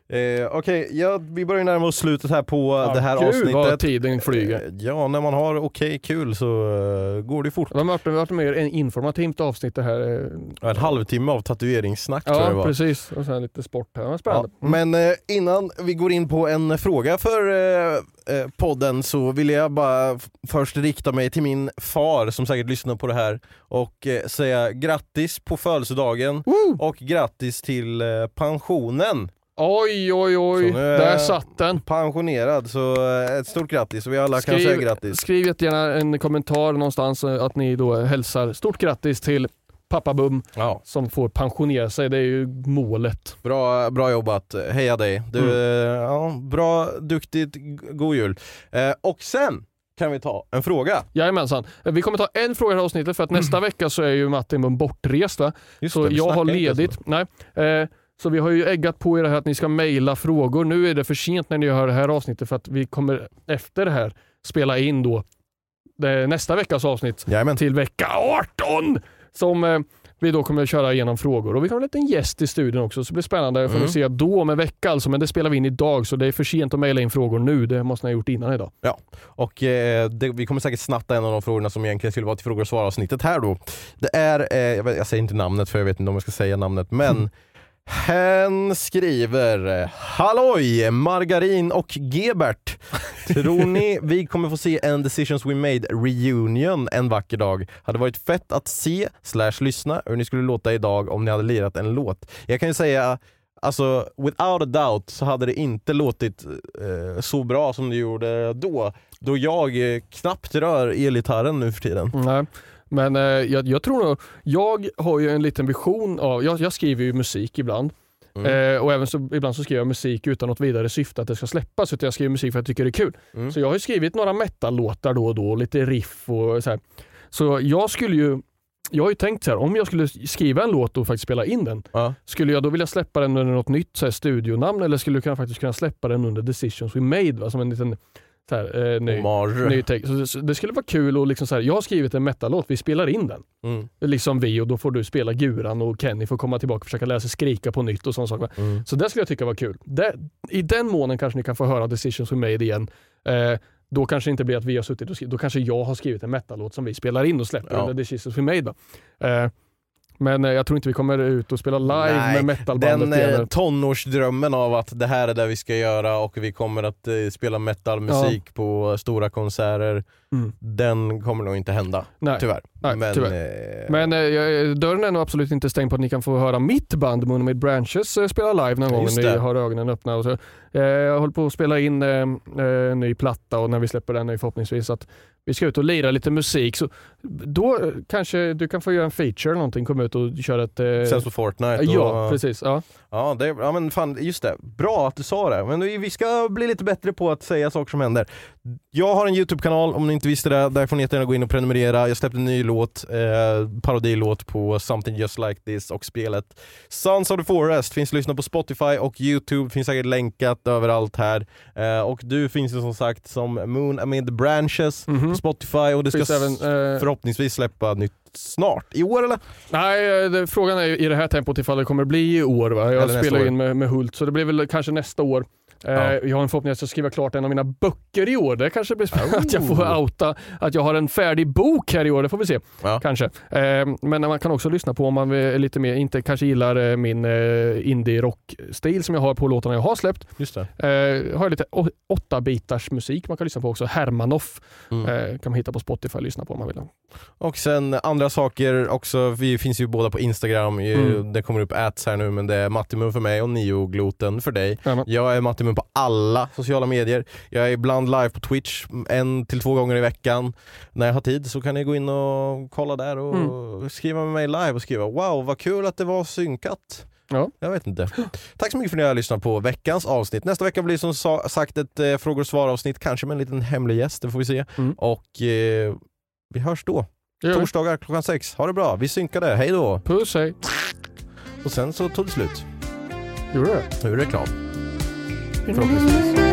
Eh, Okej, ja, vi börjar närma oss slutet här på Ja, det här Gud avsnittet. vad tiden flyger. Eh, Ja, när man har okej kul så eh, går det fort. Det har varit, mer en informativt avsnitt det här. eh. Ja, En halvtimme av tatueringssnack tror jag det Ja, var. precis. Och sen lite sport här. Ja, Ja, spännande. Mm. men eh, innan vi går in på en fråga för eh, eh, podden så vill jag bara först rikta mig till min far som säkert lyssnar på det här och säga grattis på födelsedagen och grattis till pensionen. Oj, oj, oj. Där satt den. Pensionerad, så eh, ett stort grattis vi alla kan säga grattis. skriv jättegärna en kommentar någonstans eh, att ni då hälsar stort grattis till pappa Bum Ja, som får pensionera sig. Det är ju målet. bra, bra jobbat, heja dig. Du, Mm. eh, ja, bra, duktigt, god jul. Eh, och sen kan vi ta en fråga. Jajamensan. Vi kommer ta en fråga i det här avsnittet för att nästa vecka så är ju Martin Bum bortrest. Va? Just Så det, jag har ledigt. Nej. Eh, så vi har ju äggat på er det här att ni ska mejla frågor. Nu är det för sent när ni hör det här avsnittet för att vi kommer efter det här spela in då det, nästa veckas avsnitt Jajamän. till vecka 18 som eh, vi då kommer att köra igenom frågor. Och vi kommer ha en liten gäst i studion också så det blir spännande. Får Mm. vi se då om en vecka alltså, men det spelar vi in idag så det är för sent att mejla in frågor nu. Det måste ni ha gjort innan idag. Och eh, det, vi kommer säkert snatta en av de frågorna som egentligen skulle vara till frågor och svar avsnittet här då. Det är, eh, jag, vet, jag säger inte namnet för jag vet inte om jag ska säga namnet, men hen skriver Halloj Margarin och Gebert! Tror ni vi kommer få se en Decisions We Made reunion en vacker dag? Hade varit fett att se slash lyssna hur ni skulle låta idag om ni hade lirat en låt. Jag kan ju säga Alltså without a doubt så hade det inte låtit eh, så bra som det gjorde då. Då jag eh, knappt rör elgitarren nu för tiden. Nej. Men eh, jag, jag tror nog, jag har ju en liten vision av, jag, jag skriver ju musik ibland. Mm. Eh, och även så, ibland så skriver jag musik utan något vidare syfte att det ska släppas. Utan jag skriver musik för att jag tycker det är kul. Mm. Så jag har ju skrivit några metal-låtar då och då, lite riff och så här. Så jag skulle ju, jag har ju tänkt så här, om jag skulle skriva en låt och faktiskt spela in den, Ja. skulle jag då vilja släppa den under något nytt så här, studionamn eller skulle jag kunna, faktiskt kunna släppa den under Decisions We Made? Va? Som en liten så här, eh, ny, ny text. Så det, så det skulle vara kul och liksom så här, jag har skrivit en metal-låt, vi spelar in den. Mm. Liksom vi och då får du spela Guran och Kenny får komma tillbaka och försöka lära sig skrika på nytt och sådana saker. Mm. Så det skulle jag tycka var kul. Det, I den månen kanske ni kan få höra Decisions We Made igen. Eh, då kanske det inte blir att vi har suttit och skrivit, då kanske jag har skrivit en metal-låt som vi spelar in och släpper Ja. under Decisions We Made. Va? Eh, men eh, jag tror inte vi kommer ut och spela live Nej, med metalbandet Den igen. eh, tonårsdrömmen av att det här är det vi ska göra och vi kommer att eh, spela metalmusik på stora konserter, Mm. den kommer nog inte hända. Nej. Tyvärr. Nej, Men, tyvärr. eh, Men eh, dörren är nog absolut inte stängd på att ni kan få höra mitt band Moonmade Branches spela live någon gång när ni har ögonen öppna. Och så, eh, jag håller på att spela in en ny platta och när vi släpper den är förhoppningsvis att vi ska ut och lira lite musik. Så då eh, kanske du kan få göra en feature eller någonting, komma ut och köra ett... Eh, Sen på Fortnite. ja, och, precis. Ja. Ja, det, ja men fan, just det. Bra att du sa det. Men vi vi ska bli lite bättre på att säga saker som händer. Jag har en YouTube-kanal om ni inte visste det. Där får ni jättegärna gå in och prenumerera. Jag släppte en ny låt, eh, parodilåt på Something Just Like This och spelet Sons of the Forest finns att lyssna på Spotify och YouTube. Finns säkert länkat överallt här. Eh, och du finns ju som sagt som Moon Amid Branches Mhm. På Spotify och det ska även, eh, förhoppningsvis släppa nytt snart. I år eller? Nej, eh, det, frågan är i det här tempot ifall det kommer bli i år. Va? Eller Jag nästa spelar in med, med Hult, så det blir väl kanske nästa år. Eh, Jag har en förhoppning att jag ska skriva klart en av mina böcker i år. Det kanske blir spännande att jag får outa att jag har en färdig bok här i år. Det får vi se. Ja. Kanske. Eh, Men man kan också lyssna på om man är lite mer, inte kanske gillar eh, min indie-rock-stil som jag har på låtarna jag har släppt. Just det. Jag har lite åtta bitars musik man kan lyssna på också. Hermanoff Mm. kan man hitta på Spotify och lyssna på om man vill. Och sen andra saker också, vi finns ju båda på Instagram, Mm. det kommer upp ads här nu men det är Mattimum för mig och Niogloten för dig. Jajamän. Jag är Mattimum på alla sociala medier. Jag är ibland live på Twitch en till två gånger i veckan. När jag har tid så kan ni gå in och kolla där och Mm. skriva med mig live och skriva wow vad kul att det var synkat. Ja. Jag vet inte. Tack så mycket för att ni har lyssnat på veckans avsnitt. Nästa vecka blir som sa- sagt ett eh, frågor och svar avsnitt, kanske med en liten hemlig gäst, det får vi se. Mm. Och eh, vi hörs då. Vi. Torsdagar klockan sex. Ha det bra, vi synkade, hej då! Puss hej. Och sen så tog det slut. Gjorde det? Nu är det reklam. Förhoppningsvis.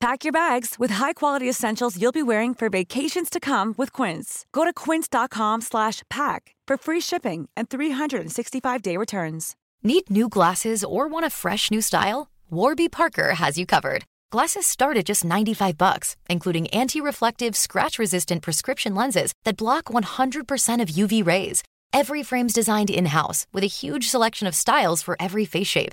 Pack your bags with high-quality essentials you'll be wearing for vacations to come with Quince. Go to quince.com slash pack for free shipping and 365-day returns. Need new glasses or want a fresh new style? Warby Parker has you covered. Glasses start at just 95 bucks, including anti-reflective, scratch-resistant prescription lenses that block 100% of UV rays. Every frame's designed in-house with a huge selection of styles for every face shape.